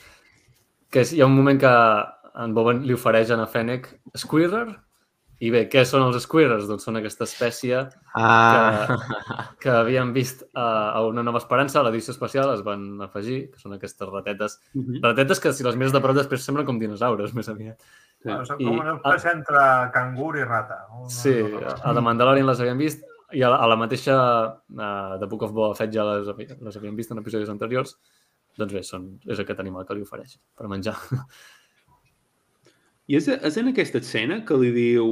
que és, hi ha un moment que en Boba li ofereix a Fennec Squirrer, i bé, què són els Squirrers? Doncs són aquesta espècie Ah, que havien vist a, a una nova esperança, a l'edició especial, es van afegir, que són aquestes ratetes. Mhm. Ratetes que, si les mires de prop, després semblen com dinosaures, més aviat. Sí. Bueno, són I- com una espècie entre cangur i rata. Una Sí, a The Mandalorian les havíem vist i a la, a la mateixa uh, The Book of Boba Fett ja les, les havíem vist en episodis anteriors. Doncs bé, són, és aquest animal que li ofereix per menjar. I és, és en aquesta escena que li diu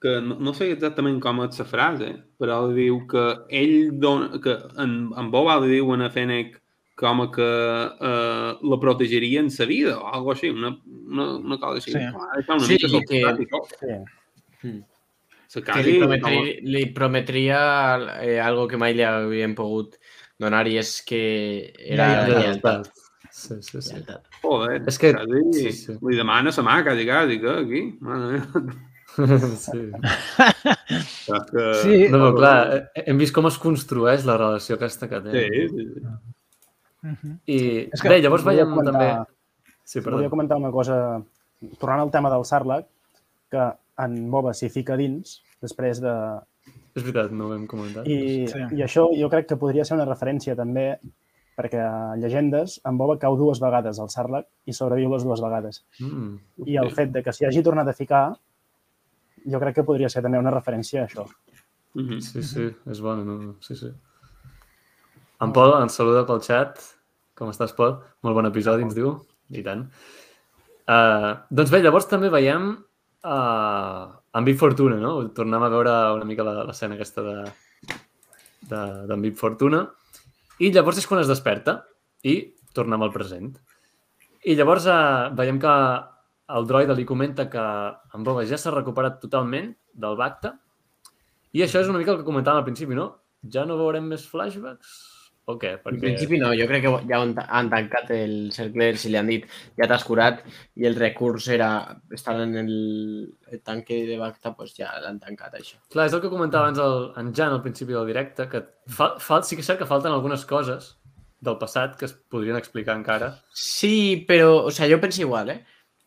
que no, no sé exactament com és la frase, però li diu que ell dona, que en, en Boba li diu a Fennec com a que eh, la protegeria en sa vida o alguna així, una, una, una cosa així. Sí. Això una Sí, mica que-. Sí. Mm. Se Que li, com a- prometri, li prometria eh, algo que mai li havien pogut donar i és que era Lleialtat. lleialtat. Sí, sí, sí. Joder, És que- quasi, sí, sí. li demana sa mà, quasi, quasi, que aquí. Mare meva. sí. Que... Sí. No, però clar, eh, hem vist com es construeix la relació aquesta que té. Sí, sí, sí. Mhm. I És que bé, llavors volia veiem comentar- també... Sí, Volia perdó. comentar una cosa, tornant al tema del Sarlacc, que en Boba s'hi fica dins, després de... És veritat, no ho hem comentat. I, Sí. I això jo crec que podria ser una referència també, perquè a Llegendes, en Boba cau dues vegades al Sarlacc i sobreviu les dues vegades. Mm. I el fet de que s'hi hagi tornat a ficar, jo crec que podria ser també una referència a això. Mhm. Sí, sí, és bona, no? Sí, sí. En Pol ens saluda pel xat. Com estàs, Pol? Molt bon episodi, ens diu. I tant. Uh, doncs bé, llavors també veiem uh, en Big Fortuna, no? Tornem a veure una mica la- l'escena aquesta de de- d'en Big Fortuna. I llavors és quan es desperta i tornem al present. I llavors uh, veiem que el droide li comenta que en Boba ja s'ha recuperat totalment del Bacta i això és una mica el que comentàvem al principi, no? Ja no veurem més flashbacks? O què? En Perquè... principi no, jo crec que ja han, han tancat el cercle, si li han dit ja t'has curat i el recurs era estar en el, el tanque de Bacta, doncs ja l'han tancat això. Clar, és el que comentava abans el, en Jan al principi del directe, que fa, fa, sí que és cert que falten algunes coses del passat que es podrien explicar encara. Sí, però, o sea, jo penso igual, eh?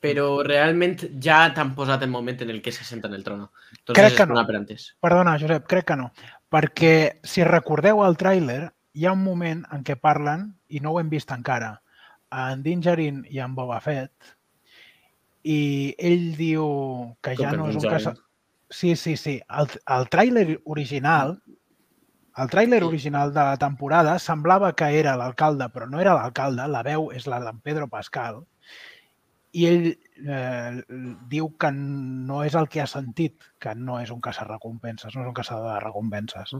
Però realment ja t'han posat el moment en el que se senta en el trono. Entonces Crec que no. per. Perdona, Josep, crec que no. Perquè, si recordeu el tràiler, hi ha un moment en què parlen, i no ho hem vist encara, en Din Djarin i en Boba Fett, i ell diu que Com ja que no és un caça... Sí, sí, sí. El, el tràiler original, el tràiler original de la temporada semblava que era l'alcalde, però no era l'alcalde, la veu és la d'en Pedro Pascal, i ell eh, diu que no és el que ha sentit, que no és un caçarrecompenses, no és un caçador de recompenses.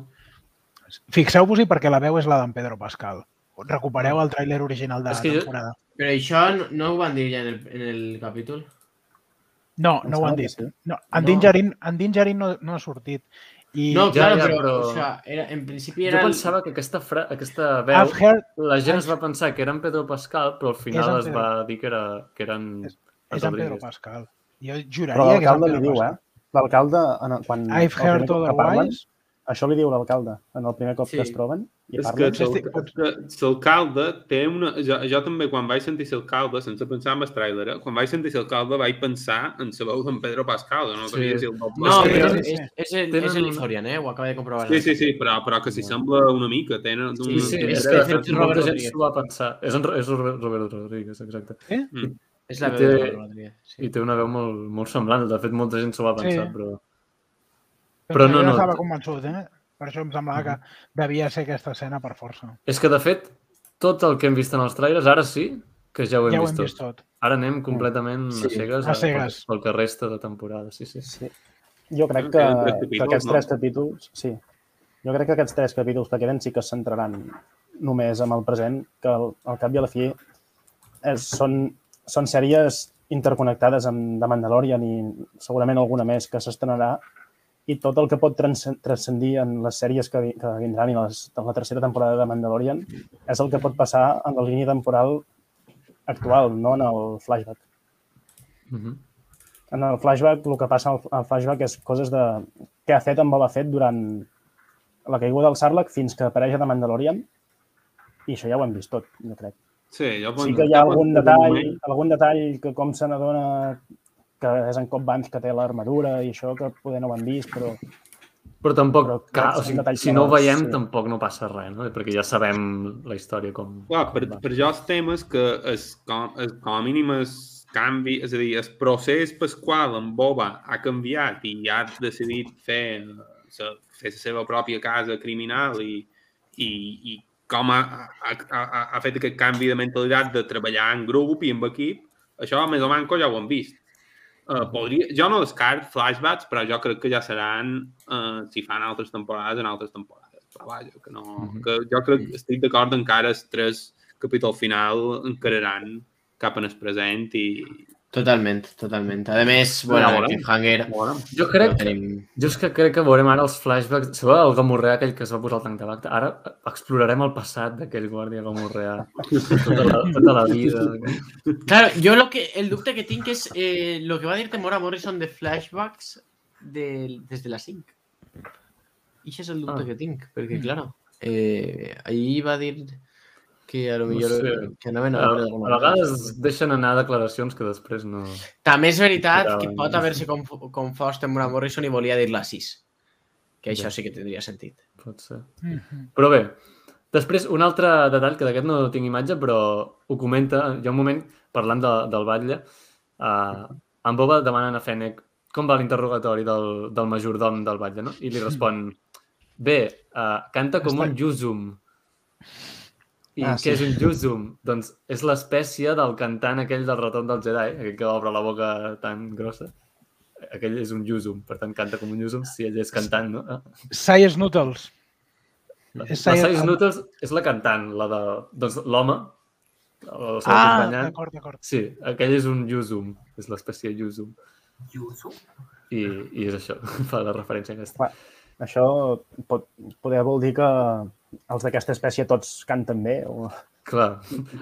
Fixeu-vos-hi perquè la veu és la d'en Pedro Pascal. Recupereu el tràiler original de la que jo- temporada. Però això no, no ho van dir ja en el, en el capítol? No, no ho han dit. sí. No, en No. Din Djarin, en Din Djarin no, no ha sortit. I No, Ja, claro, ja, però, però- o sea, era, en principi Jo era... el- pensava que aquesta, fra... aquesta veu, I've heard la gent es va pensar que era en Pedro Pascal, però al final es Pedro. va dir que, era, que eren És- és en Pedro. Pascal. Jo Però juraria que és en l'alcalde Pedro li diu, Pascal. eh? L'alcalde, en- quan I've heard otherwise. Això li diu l'alcalde en el primer cop Sí. que es troben i És que parlen. Sí, és l'alcalde té una... Jo, jo també, quan vaig sentir l'alcalde, sense pensar en el tràiler, eh, quan vaig sentir l'alcalde vaig pensar en la veu d'en Pedro Pascal, no Sí. el. No, Sí, però sí, és, sí. és, el, Tenen és el eh? Ho acaba de comprovar. Sí, sí, sí, però, però que s'hi sembla una mica. Tenen Sí, un... sí, és és que de fet és Robert Rodríguez. s'ho va pensar. És, en, és Robert Rodríguez, exacte. Mm. És la I veu té- de Robert Rodríguez. Sí. I té una veu molt, molt semblant. De fet, molta gent s'ho va pensar, Sí. però... Però no, jo no. estava convençut, eh? Per això em semblava que devia ser aquesta escena per força. És que, de fet, tot el que hem vist en els trailers, ara sí que ja ho hem, Ja ho vist, hem vist tot. tot. Ara anem completament Sí, a cegues, a cegues. Pel, pel que resta de temporada, sí, sí. Sí. Jo crec que, tres que capítols, aquests no? tres capítols, sí, jo crec que aquests tres capítols que queden sí que es centraran només amb el present, que al, al cap i a la fi és, són, són sèries interconnectades amb The Mandalorian i segurament alguna més que s'estrenarà i tot el que pot transcen- transcendir en les sèries que, que vindran i les, en la tercera temporada de Mandalorian és el que pot passar en la línia temporal actual, no en el flashback. Uh -huh. En el flashback, el que passa al flashback és coses de què ha fet en Boba Fett durant la caiguda del Sarlacc fins que apareix a The Mandalorian i això ja ho hem vist tot, jo crec. Sí, jo Sí que hi ha algun detall, algun detall que com se n'adona que és en Cop Vance que té l'armadura i això que poder no ho hem vist, però Però tampoc, Però, clar, clar, o sigui, si no ho veiem, sí. tampoc no passa res, no? Perquè ja sabem la història com... Clar, per, per jo els temes que es, com, es, com a mínim es canvi, és a dir, el procés pel qual en Boba ha canviat i ha decidit fer, sa, fer la seva pròpia casa criminal i, i, i com ha, ha, ha, ha fet aquest canvi de mentalitat de treballar en grup i en equip, això més o menys ja ho hem vist. Uh, podria, jo no descart flashbacks, però jo crec que ja seran uh, si fan altres temporades en altres temporades. Però vaja, que no, Mhm. que jo crec que estic d'acord encara els tres capítol final encararan cap en el present i... Totalment, totalment. A més, bueno, el cliffhanger... Jo crec, tenim... jo és que crec que veurem ara els flashbacks. Sabeu el Gamorreà aquell que es va posar al tanc de l'acte? Ara explorarem el passat d'aquell guàrdia Gamorreà. tota, la, tota la vida. Claro, jo lo que, el dubte que tinc és eh, lo que va dir Temora Morrison de flashbacks de, des de la 5. I això és el dubte Ah. que tinc, perquè, claro, eh, ahir va dir que a lo No millor sé. que anaven a A, veure a alguna vegades deixen anar declaracions que després no... També és veritat que pot haver-se conf confós Temora Morrison i volia dir la 6. Que això sí que tindria sentit. Pot ser. Mhm. Però bé, després un altre detall, que d'aquest no tinc imatge, però ho comenta, hi ha un moment, parlant de, del batlle, uh, en Boba demanen a Fennec com va l'interrogatori del, del majordom del batlle, no? I li respon, bé, uh, canta com Està- un yuzum. I Ah, què sí. és un yuzum? Doncs és l'espècie del cantant aquell del retorn del Jedi, aquell que obre la boca tan grossa. Aquell és un yuzum, per tant canta com un yuzum si ell és cantant, no? Ah. Sai Snootles. La, És la Size Noodles és la cantant, la de... Doncs l'home, el seu Ah, acompanyant. d'acord, d'acord. Sí, aquell és un Yuzum, és l'espècie Yuzum. Yuzu? I, I és això, fa la referència aquesta. Això pot, poder vol dir que els d'aquesta espècie tots canten bé. O... Clar.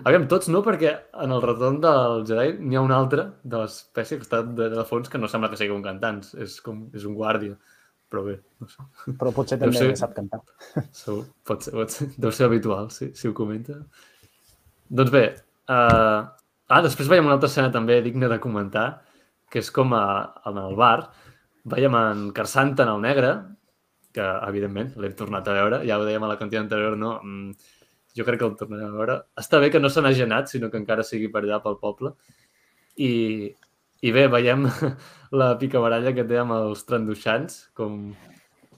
Aviam, tots no, perquè en el retorn del Jedi n'hi ha un altre de l'espècie que està de, de fons que no sembla que sigui un cantant, és, com, és un guàrdia. Però bé, no sé. Però potser Deu també ser- sap cantar. Segur, pot ser, pot ser. Deu ser habitual, sí, si ho comenta. Doncs bé, uh... ah, després veiem una altra escena també digna de comentar, que és com a, en el bar, veiem en Carsanta en el negre, que evidentment l'hem tornat a veure, ja ho dèiem a la cantina anterior, no? Mm, jo crec que el tornarem a veure. Està bé que no se n'hagi anat, sinó que encara sigui per allà pel poble. I, i bé, veiem la picabaralla que té amb els tranduixants, com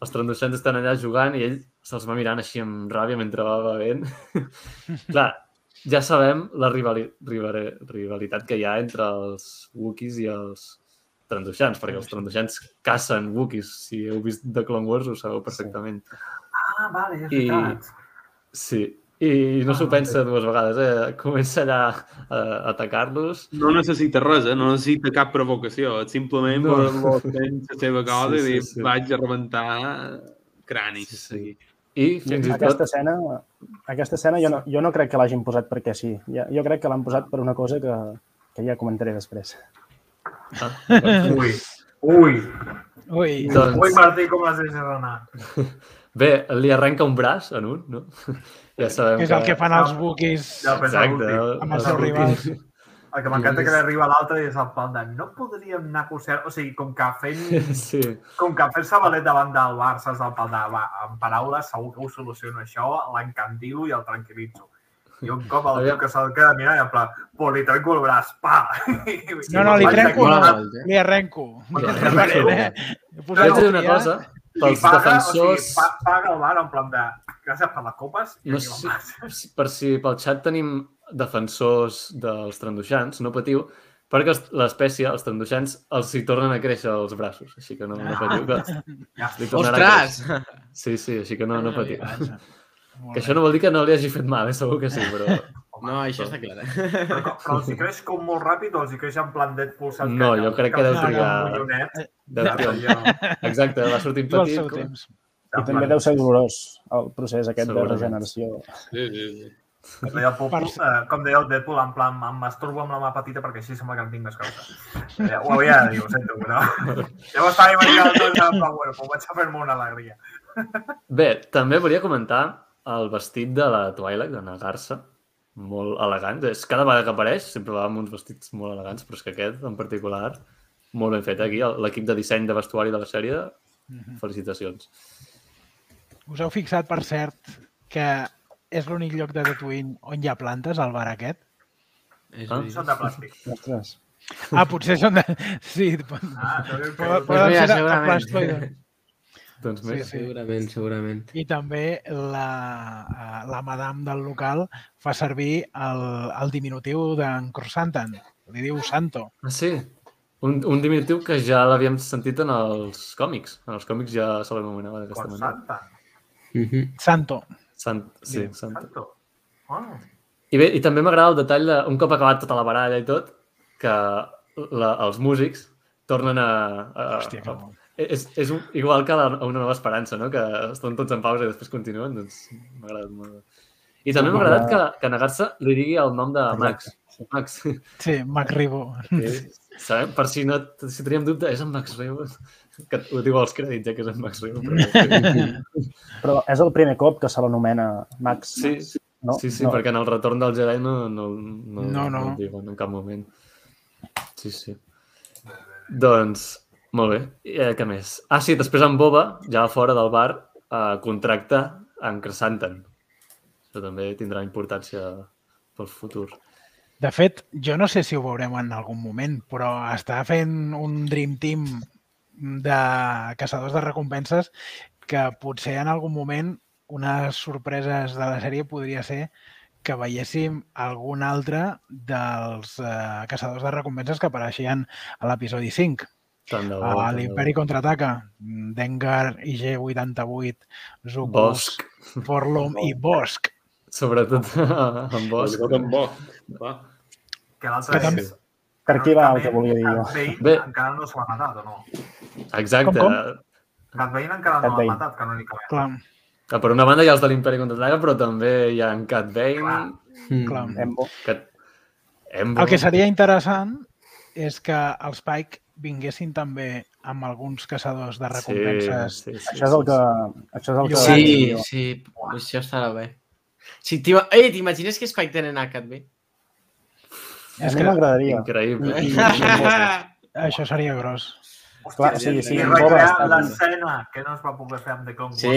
els tranduixants estan allà jugant i ell se'ls va mirant així amb ràbia mentre va bevent. Clar, ja sabem la rivali rivali rivalitat que hi ha entre els Wookiees i els tranduixants, perquè els tranduixants cacen Wookiees. Si heu vist The Clone Wars ho sabeu perfectament. Ah, vale, és I- veritat. Sí, i no s'ho pensa dues vegades, eh? Comença allà a atacar-los. No necessita res, eh? no necessita cap provocació. És simplement No. vol fer la seva cosa Sí, i sí, dir, sí. vaig a rebentar cranis. Sí, sí. I fins i Aquesta tot... escena, aquesta escena jo, no, jo no crec que l'hagin posat perquè sí. Jo crec que l'han posat per una cosa que, que ja comentaré després. Ui, ui. Ui, Doncs- Ui, Martí, com les deixes anar? Bé, li arrenca un braç en un, no? Ja sabem que és el que fan els bookies Ja, és Exacte. amb els el seus rivals. El que m'encanta que li arriba a l'altre i és el plan de no podríem negociar... O sigui, com que fent... Sí, Com que fer-se valet davant del Barça és el pal de... Va, en paraules, segur que ho soluciono això, l'encandilo i el tranquil·litzo. I un cop el tio que se'l queda mirant i en plan, pues li trenco el braç, pa! No, no, li trenco, no, li arrenco. Li eh? He Jo posat haig de dir una eh? cosa, pels paga, defensors... o sigui, pa, paga el bar en plan de gràcies per les copes i No sé per si pel xat tenim defensors dels tranduixants, no patiu, perquè l'espècie, els tranduixants, els hi tornen a créixer els braços, així que no, no patiu. Que Ja, li tornarà a Ostres! Sí, sí, així que no, no patiu. Molt Que bé. això no vol dir que no li hagi fet mal, eh? segur que sí, però... No, això està clar. Però, però els hi creix com molt ràpid o els hi creix en plan Deadpool? saps No, que- jo crec que deu el trigar- Deu trigar Exacte, va sortir Tot el petit. com- temps. I també deu ser dolorós el procés aquest de Segurament. regeneració. Sí, sí, sí. Com deia, el eh, com deia el Deadpool, en plan, em masturbo amb la mà petita perquè així sembla que en tinc més causa. Eh, ho havia de dir, ho sento, però... Ja m'estava imaginant tot, en plan, bueno, vaig a fer-me una alegria. Bé, també volia comentar el vestit de la Twilight, de la Garça, molt elegant. És, cada vegada que apareix sempre va amb uns vestits molt elegants, però és que aquest en particular, molt ben fet aquí. El- L'equip de disseny de vestuari de la sèrie, Mhm. felicitacions. Us heu fixat, per cert, que és l'únic lloc de Tatooine on hi ha plantes, al bar aquest? És Ah. Són de plàstic. Ostres. Ah, potser són de... Sí, Ah, poden ser de segurament. Doncs Sí, més, sí. Segurament, segurament. I també la, eh, la madame del local fa servir el, el diminutiu d'en Corsantan. Li diu Santo. Ah, sí? Un, un diminutiu que ja l'havíem sentit en els còmics. En els còmics ja se l'anomenava d'aquesta manera. Santa. Mhm. Santo. Sant, sí, Diu. Sant. Santo. Ah. I bé, i també m'agrada el detall de, un cop acabat tota la baralla i tot, que la, els músics tornen a... a, Hòstia, a bo. És, és un, igual que la, una nova esperança, no? Que estan tots en pausa i després continuen, doncs m'ha agradat molt. I també m'ha agradat que, que Nagarsa li digui el nom de Max. Max. Sí, Mac Ribó. Que, sabem, per si no si teníem dubte, és en Max Rebo. Que ho diu als crèdits, ja que és en Max Rebo. Però... Però és el primer cop que se l'anomena Max. Sí, sí, no? sí, sí, perquè en el retorn del Jedi no, no, no, No, no. ho diuen en cap moment. Sí, sí. Doncs, molt bé. Eh, què més? Ah, sí, després en Boba, ja fora del bar, eh, contracta en Cressanten. Això també tindrà importància pel futur. De fet, jo no sé si ho veurem en algun moment, però està fent un Dream Team de caçadors de recompenses que potser en algun moment unes sorpreses de la sèrie podria ser que veiéssim algun altre dels eh, caçadors de recompenses que apareixien a l'episodi 5. Tant de bo. A tant de l'Imperi contraataca, Dengar, IG-88, Zucos, Bosch, Forlom i Bosch. sobretot en Bosch. Sobretot en bo. Va. Que l'altre Que és... Per aquí va el que volia dir jo. Cat Bé. encara no s'ho ha matat, o no? Exacte. Com, Cat Bane encara Cat no l'ha matat, canònicament. Clar, Ah, Per una banda hi ha els de l'Imperi contraataca, però també hi ha en Cat Bane, Clar. Mm. clar. Embo. que... Embo. El que seria interessant és que els Pike vinguessin també amb alguns caçadors de recompenses. Sí, sí, sí, Això és el que... Això és el que... Sí, jo. sí, això estarà bé. Sí, t'ima- Ei, t'imagines que Spike tenen a Cat B? A És mi que m'agradaria. Increïble. això seria gros. Clar, sí, sí, I en Boba recrear l'escena que no es va poder fer amb The Wars. Sí,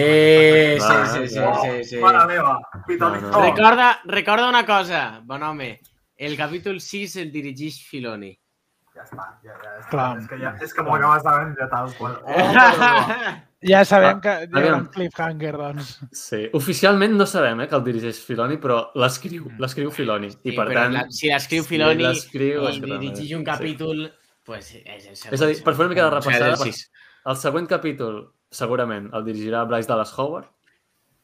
sí, sí, sí, va. sí, sí. Mare meva. No, no. Recorda, recorda una cosa, bon home. El capítol 6 el dirigeix Filoni. Ja està, ja, ja, és, Clar. és que, ja, és que m'ho acabes de vendre tal qual. Oh, meva. Ja sabem Ah, que hi aviam. un cliffhanger, doncs. Sí, oficialment no sabem eh, que el dirigeix Filoni, però l'escriu, l'escriu Filoni. Sí, I per però tant, la, si l'escriu si Filoni és i dirigeix un sí. capítol, pues és el És a dir, per fer una mica de repassada, del sis. el següent capítol segurament el dirigirà Bryce Dallas Howard,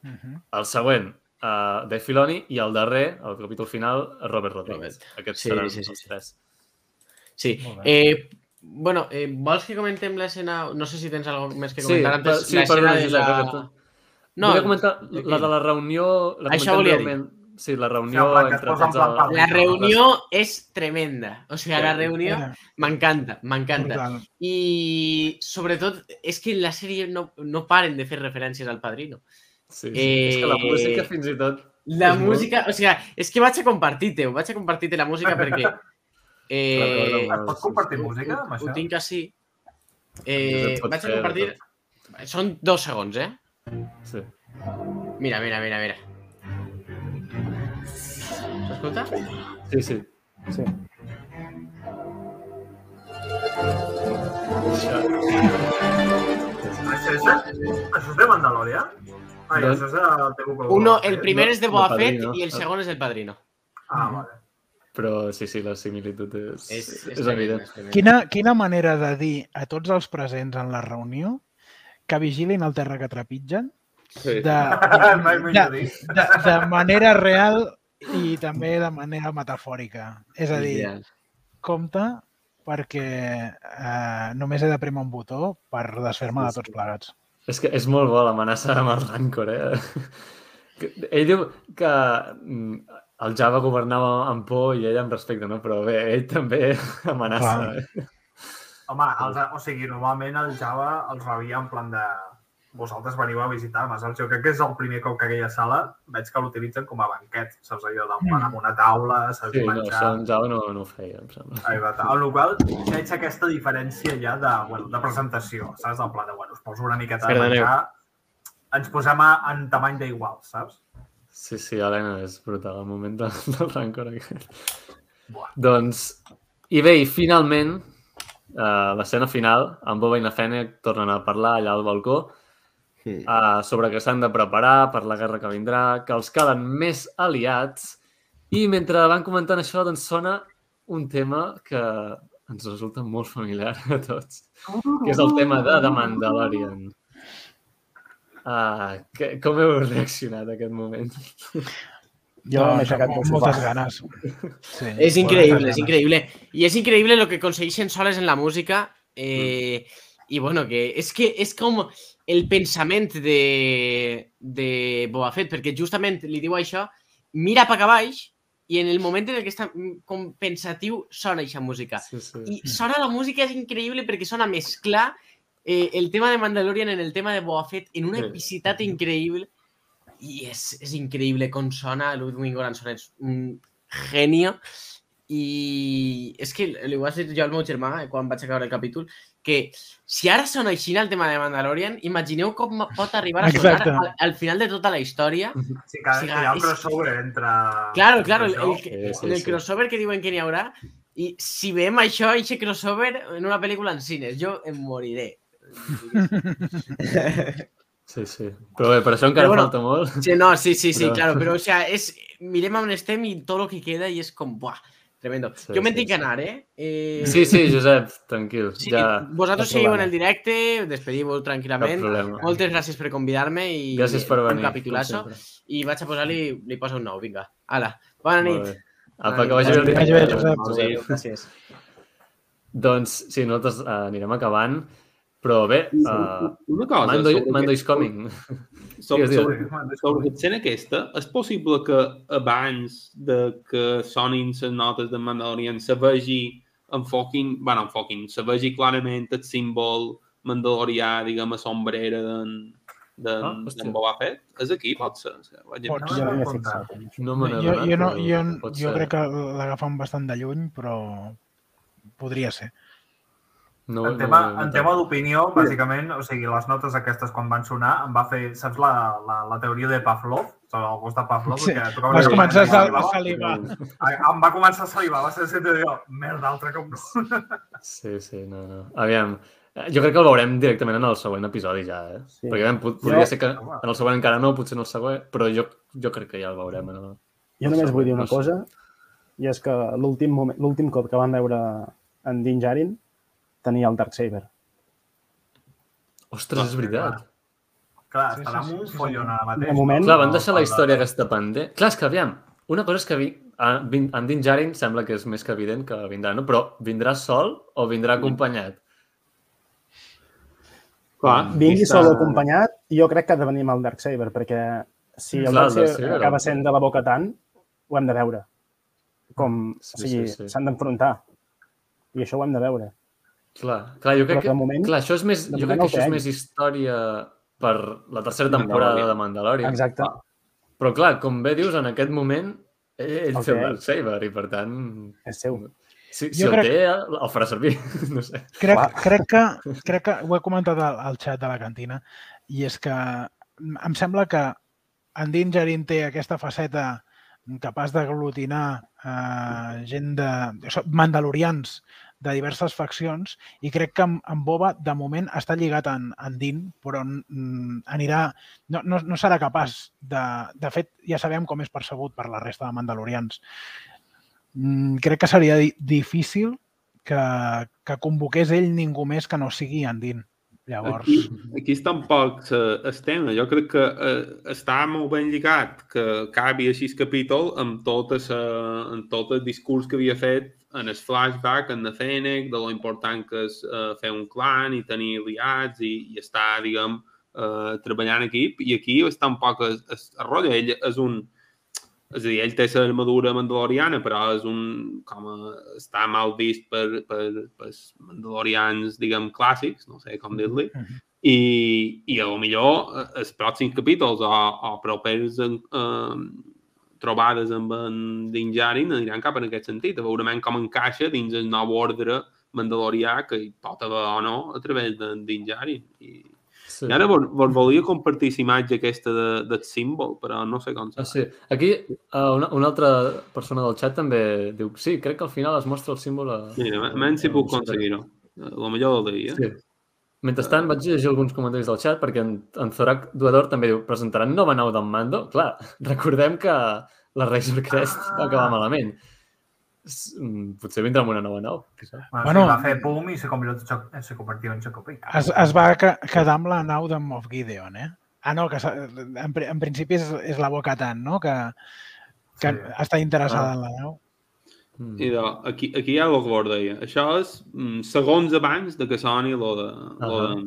Mhm. el següent uh, de Filoni i el darrer, el capítol final, Robert Rodríguez. Robert. Aquests Sí, seran sí, sí, els sí. tres. Sí. Eh, bueno, eh, vols que comentem l'escena... No sé si tens alguna més que Sí, comentar per, antes. sí, l'escena perdona, de Josep, la... No, Volia comentar de la què? de la reunió... La Això volia dir. breument. Sí, la Sí, reunió es entre tots parla. la reunió és tremenda. O sigui, la Sí. reunió Era m'encanta, m'encanta. I sobretot és que en la sèrie no, no paren de fer referències al Padrino. Sí, sí. És que la Eh, música fins i tot... La música, o sigui, és que vaig a compartir-te, vaig a compartir-te la música perquè... Eh, Recorda Es pot compartir música amb això? ho tinc així. Eh, vaig a de compartir... Són dos segons, eh? Sí. Mira, mira, mira, mira. S'escolta? Sí, sí. Sí. Això... Això, això, això és de Mandalorian? Ai, això és que... Uno, el primer no, és de el Boba Fett i el segon és el Padrino. Ah, vale. Però sí, sí, la similitud és, és, és, evident. és tremendo. Quina, quina manera de dir a tots els presents en la reunió que vigilin el terra que trepitgen Sí. de, de, dit. de, de manera real i també de manera metafòrica. És a dir, Ideal. compte perquè eh, només he de prémer un botó per desfer-me de tots plegats. És que és molt bo l'amenaça amb el Rancor, eh? Que- Ell diu que mm, el Java governava amb por i ell amb respecte, no? Però bé, ell també amenaça. Clar. Eh? Home, els, o sigui, normalment el Java els rebia en plan de vosaltres veniu a visitar-me, saps? Jo crec que és el primer cop que aquella sala veig que l'utilitzen com a banquet, saps? Allò d'en plan amb una taula, saps? Sí, I no, menjar. això en Java no, no ho feia, em sembla. Va, amb la qual cosa veig aquesta diferència ja de, bueno, de presentació, saps? Del pla de, bueno, us poso una miqueta de menjar, ens posem a, en tamany d'igual, saps? Sí, sí, Helena, és brutal el moment del, del Rancor aquest. Buah. Doncs, i bé, i finalment, uh, l'escena final, en Boba i na Fennec tornen a parlar allà al balcó uh, sobre que s'han de preparar per la guerra que vindrà, que els calen més aliats, i mentre van comentant això, doncs sona un tema que ens resulta molt familiar a tots, que és el tema de The Mandalorian. Uh, que, com heu reaccionat a aquest moment? Jo m'he aixecat amb del moltes ganes. Sí, És increïble, és increïble. I és increïble el que aconsegueixen soles en la música. Eh, I bueno, que és que és com el pensament de, de Boba Fett, perquè justament li diu això, mira cap a baix i en el moment en el que està mm, com pensatiu sona aquesta música. Sí, sí. I sona la música, és increïble perquè sona mesclar eh, el tema de Mandalorian en el tema de Boba Fett en una Sí. epicitat increïble i és, és increïble com sona Ludwig Göransson és un genio i és que li ho vaig dir jo al meu germà eh, quan vaig acabar el capítol que si ara sona així el tema de Mandalorian imagineu com pot arribar a sonar Exacte. al, al final de tota la història Sí, que Sí, hi ha un és- crossover entre... Claro, claro, el, el, Sí, sí, el sí. crossover que diuen que n'hi haurà i si veiem això, aquest crossover en una pel·lícula en cines, jo em moriré. Sí, sí. Però bé, per això encara Però bueno, falta molt. Sí, no, sí, sí, sí, Però- claro, però o sea, és, mirem on estem i tot el que queda i és com, buah, tremendo. Sí, jo me'n sí, tinc que anar, eh? eh Sí, sí, Josep, tranquil. sí, Ja, vosaltres cap seguiu en el directe, despediu-vos tranquil·lament. Moltes gràcies per convidar-me i Gràcies per venir. un capitulazo. I vaig a posar-li, li poso un nou, vinga. Hala, bona Molt nit. bé. Apa, que vagi bé Que vagi bé, Josep. Gràcies. Doncs sí, nosaltres uh, anirem acabant, però bé, uh, Una cosa, Mando, sobre Mando aquest- is coming. Sobre, sobre, sobre l'escena aquesta, és possible que abans de que sonin les notes de Mandalorian se vegi enfoquin, bueno, enfoquin, se vegi clarament el símbol mandalorià, diguem, a sombrera d'en d'en Ah, hòstia. Boba Fett. És aquí, pot ser. Vaig Pot Jo no en Jo, jo, no, jo, jo ser. crec que l'agafen bastant de lluny, però podria ser. No, En no tema, m'he en notat. tema d'opinió, bàsicament, o sigui, les notes aquestes quan van sonar em va fer, saps la, la, la teoria de Pavlov? Sobre el gust de Pavlov? Sí. que tocava Vas la començar a, salivar. Em va començar a salivar, va ser el de jo, merda, altre cop no. Sí, sí, no, no. Aviam, eh, jo crec que el veurem directament en el següent episodi ja, eh? Sí. Perquè aviam, pot, podria Jo- ser que en el següent encara no, potser en el següent, però jo, jo crec que ja el veurem. En el... Jo només vull dir No una cosa, i és que l'últim moment- l'últim cop que van veure en Din Djarin tenia el Darksaber. Ostres, és veritat. Clar, Sí, estarà sí, un sí, sí, follon sí. ara mateix. De moment- Clar, van deixar la història aquesta pendent. Clar, és que aviam, una cosa és que vi... en Din Djarin sembla que és més que evident que vindrà, no? Però vindrà sol o vindrà acompanyat? Clar, Vingui està- sol o acompanyat, jo crec que ha de venir amb el Darksaber, perquè si el Clar, Darksaber acaba sent de la boca tant, ho hem de veure. Com, Sí, o sigui, sí, sí. s'han d'enfrontar. I això ho hem de veure. Clar, clar jo crec que... moment- clar, això és més, jo crec que això és més història per la tercera temporada Mandalorian. de Mandalorian. Exacte. Però clar, com bé dius, en aquest moment ell El té el. Darksaber i per tant... És seu. Si, si Jo el crec- té, el, farà servir. no sé. Crec, crec, que, crec que ho he comentat al, al xat de la cantina i és que em sembla que en Din Djarin té aquesta faceta capaç d'aglutinar eh, gent de... mandalorians de diverses faccions i crec que en, en Boba de moment està lligat en, en Din però mm, anirà no, no, no serà capaç de... De fet, ja sabem com és percebut per la resta de mandalorians. Mm, crec que seria di difícil que, que convoqués ell ningú més que no sigui en Din. Llavors, Aquí, aquí tampoc eh, el tema. Jo crec que eh, està molt ben lligat que acabi així el capítol amb tot, el, amb tot el discurs que havia fet en el flashback, en la Fennec, de lo important que és eh, fer un clan i tenir aliats i, i estar, diguem, eh, treballant en equip. I aquí és tampoc el, el, el rotllo. Ell és un... És a dir, ell té l'armadura mandaloriana, però és un... com a, està mal vist per, per, per mandalorians, diguem, clàssics, no sé com dir-li, Mhm. i, i a lo millor eh, els pròxims capítols o, o propers en, eh, trobades amb en Din Djarin aniran cap en aquest sentit, a veure com encaixa dins el nou ordre mandalorià que hi pot haver o no a través de Din Djarin. I, Sí. i ara vos, vos volia compartir la imatge aquesta de, del símbol, però no sé com Ah, sí. Aquí uh, una, una altra persona del xat també diu sí, crec que al final es mostra el símbol a... Mira, menys si puc aconseguir-ho. La millor del dia. Sí. Mentrestant, vaig llegir alguns comentaris del xat perquè en, en Zorac Duador també diu presentaran nova nau d'en Mando? Clar, recordem que la Razor Crest va acabar malament. Mm, Potser vindrà amb una nova nau. Bueno, Bueno. va fer pum i se convirtió, en Choc- se convirtió en Chocopic. es, es va quedar amb la nau de Moff Gideon, eh? Ah, no, que en, en principi és, és la boca tant, no? Que, que Sí. està interessada Ah. en la nau. Mm. I de, aquí, aquí hi ha el que vos deia. Això és mm, segons abans de que soni lo de, lo de,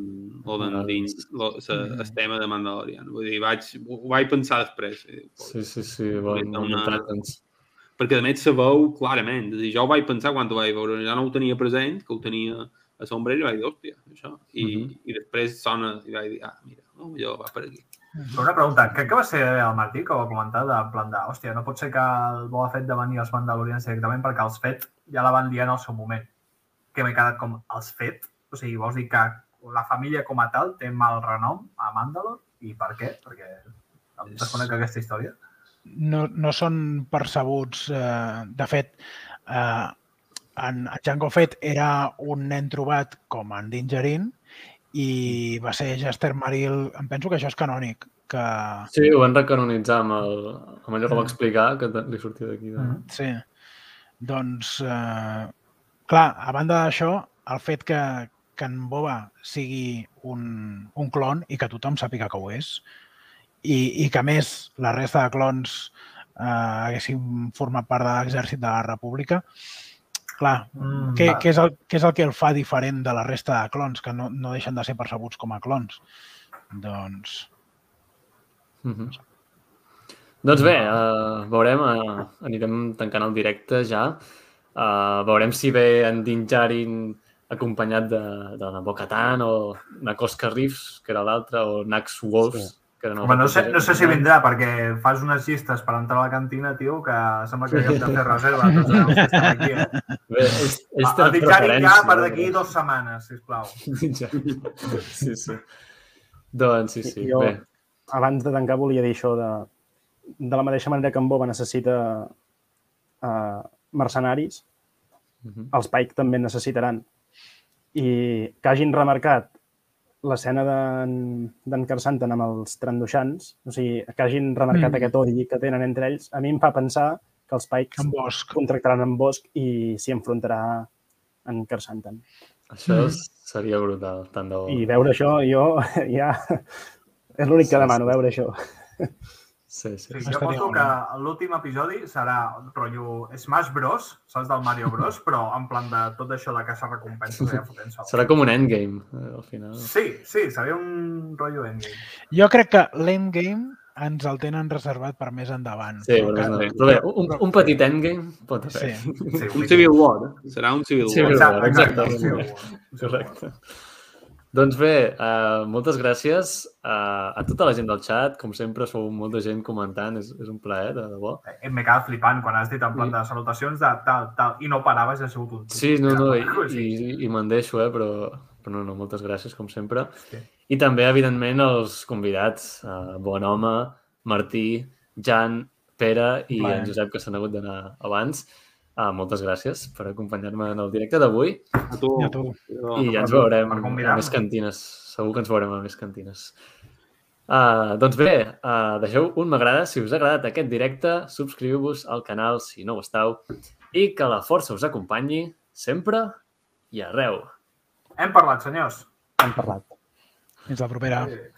lo de dins, lo, sa, Mhm. el tema de Mandalorian. Vull dir, vaig, ho vaig pensar després. Sí, sí, sí, bon, Una-. Perquè a més se veu clarament. És dir, jo ho vaig pensar quan ho vaig veure, ja no ho tenia present, que ho tenia a sombrero i vaig dir, hòstia, això. I, Mhm. i després sona i vaig dir, ah, mira, no, millor va per aquí. Però una pregunta, crec que va ser el Martí que ho va comentar, de en plan de, hòstia, no pot ser que el Boba Fett demani els Mandalorians directament perquè els Fett ja la van liar en el seu moment. Que m'he quedat com, els Fett? O sigui, vols dir que la família com a tal té mal renom a Mandalor? I per què? Perquè em desconec aquesta història. No, no són percebuts. Eh, de fet, eh, en, en Jango Fett era un nen trobat com en Dingerin i va ser Jester Maril, em penso que això és canònic, que Sí, ho van recanonitzar amb, el, amb allò que va explicar, que li sortia d'aquí. De... Mhm. sí. Doncs, eh, clar, a banda d'això, el fet que, que en Boba sigui un, un clon i que tothom sàpiga que ho és, i, i que més la resta de clons eh, haguessin format part de l'exèrcit de la República, clar, Mm, què, què, és el, què és el que el fa diferent de la resta de clons, que no, no deixen de ser percebuts com a clons? Doncs, Mhm. Doncs bé, uh, veurem, uh, anirem tancant el directe ja. Uh, veurem si ve en Din Djarin acompanyat de, de la Bo-Katan o Nakoska Reeves, que era l'altre, o Nax Wolves, Sí. Que els Home, no sé, no sé si vindrà, perquè fas unes llistes per entrar a la cantina, tio, que sembla que haguem de fer reserva tots els que estan aquí. Eh? Bé, ells, ells El tenen Ditjari ja per d'aquí dues setmanes, sisplau. Sí, sí. Doncs sí, sí. Jo- Bé, abans de tancar volia dir això de, de la mateixa manera que en Boba necessita uh, mercenaris, Mhm. els Pike també necessitaran. I que hagin remarcat l'escena d'en Carsanten amb els trandoixans, o sigui, que hagin remarcat Mm. mm. aquest odi que tenen entre ells, a mi em fa pensar que els Pikes en Bosch. contractaran en Bosch i s'hi enfrontarà en Carsanten. això Mhm. seria brutal, tant de bo. I veure això, jo ja... És l'únic que demano, veure això. Sí, sí. Sí, jo molt que l'últim episodi serà rotllo Smash Bros, saps del Mario Bros, però en plan de tot això de caça recompenses ja fotent. Serà com un endgame, eh, al final. Sí, sí, seria un rotllo endgame. Jo crec que l'endgame ens el tenen reservat per més endavant. Sí, però, que- però bé, un, un petit endgame pot haver. Sí. Sí, Un Civil War. Serà un Civil Civil War. War. Exacte, exacte. exacte. Sí. Correcte. Doncs bé, uh, moltes gràcies uh, a tota la gent del chat. Com sempre, sou molta gent comentant. És, és un plaer, de debò. Eh, M'he quedat flipant quan has dit en plan de salutacions de tal, tal, i no paraves i ha sigut un... Sí, no, no, i, i, i me'n deixo, eh, però, però no, no, moltes gràcies, com sempre. Sí. I també, evidentment, els convidats, uh, Bonhome, Martí, Jan, Pere i Plaer. en Josep, que s'han hagut d'anar abans. Uh, moltes gràcies per acompanyar-me en el directe d'avui A tu. I a tu. I ja ens veurem a més cantines. Segur que ens veurem a més cantines. Uh, doncs bé, uh, deixeu un m'agrada si us ha agradat aquest directe, subscriu-vos al canal si no ho estàu i que la força us acompanyi sempre i arreu. Hem parlat, senyors. Hem parlat. Fins la propera. Sí.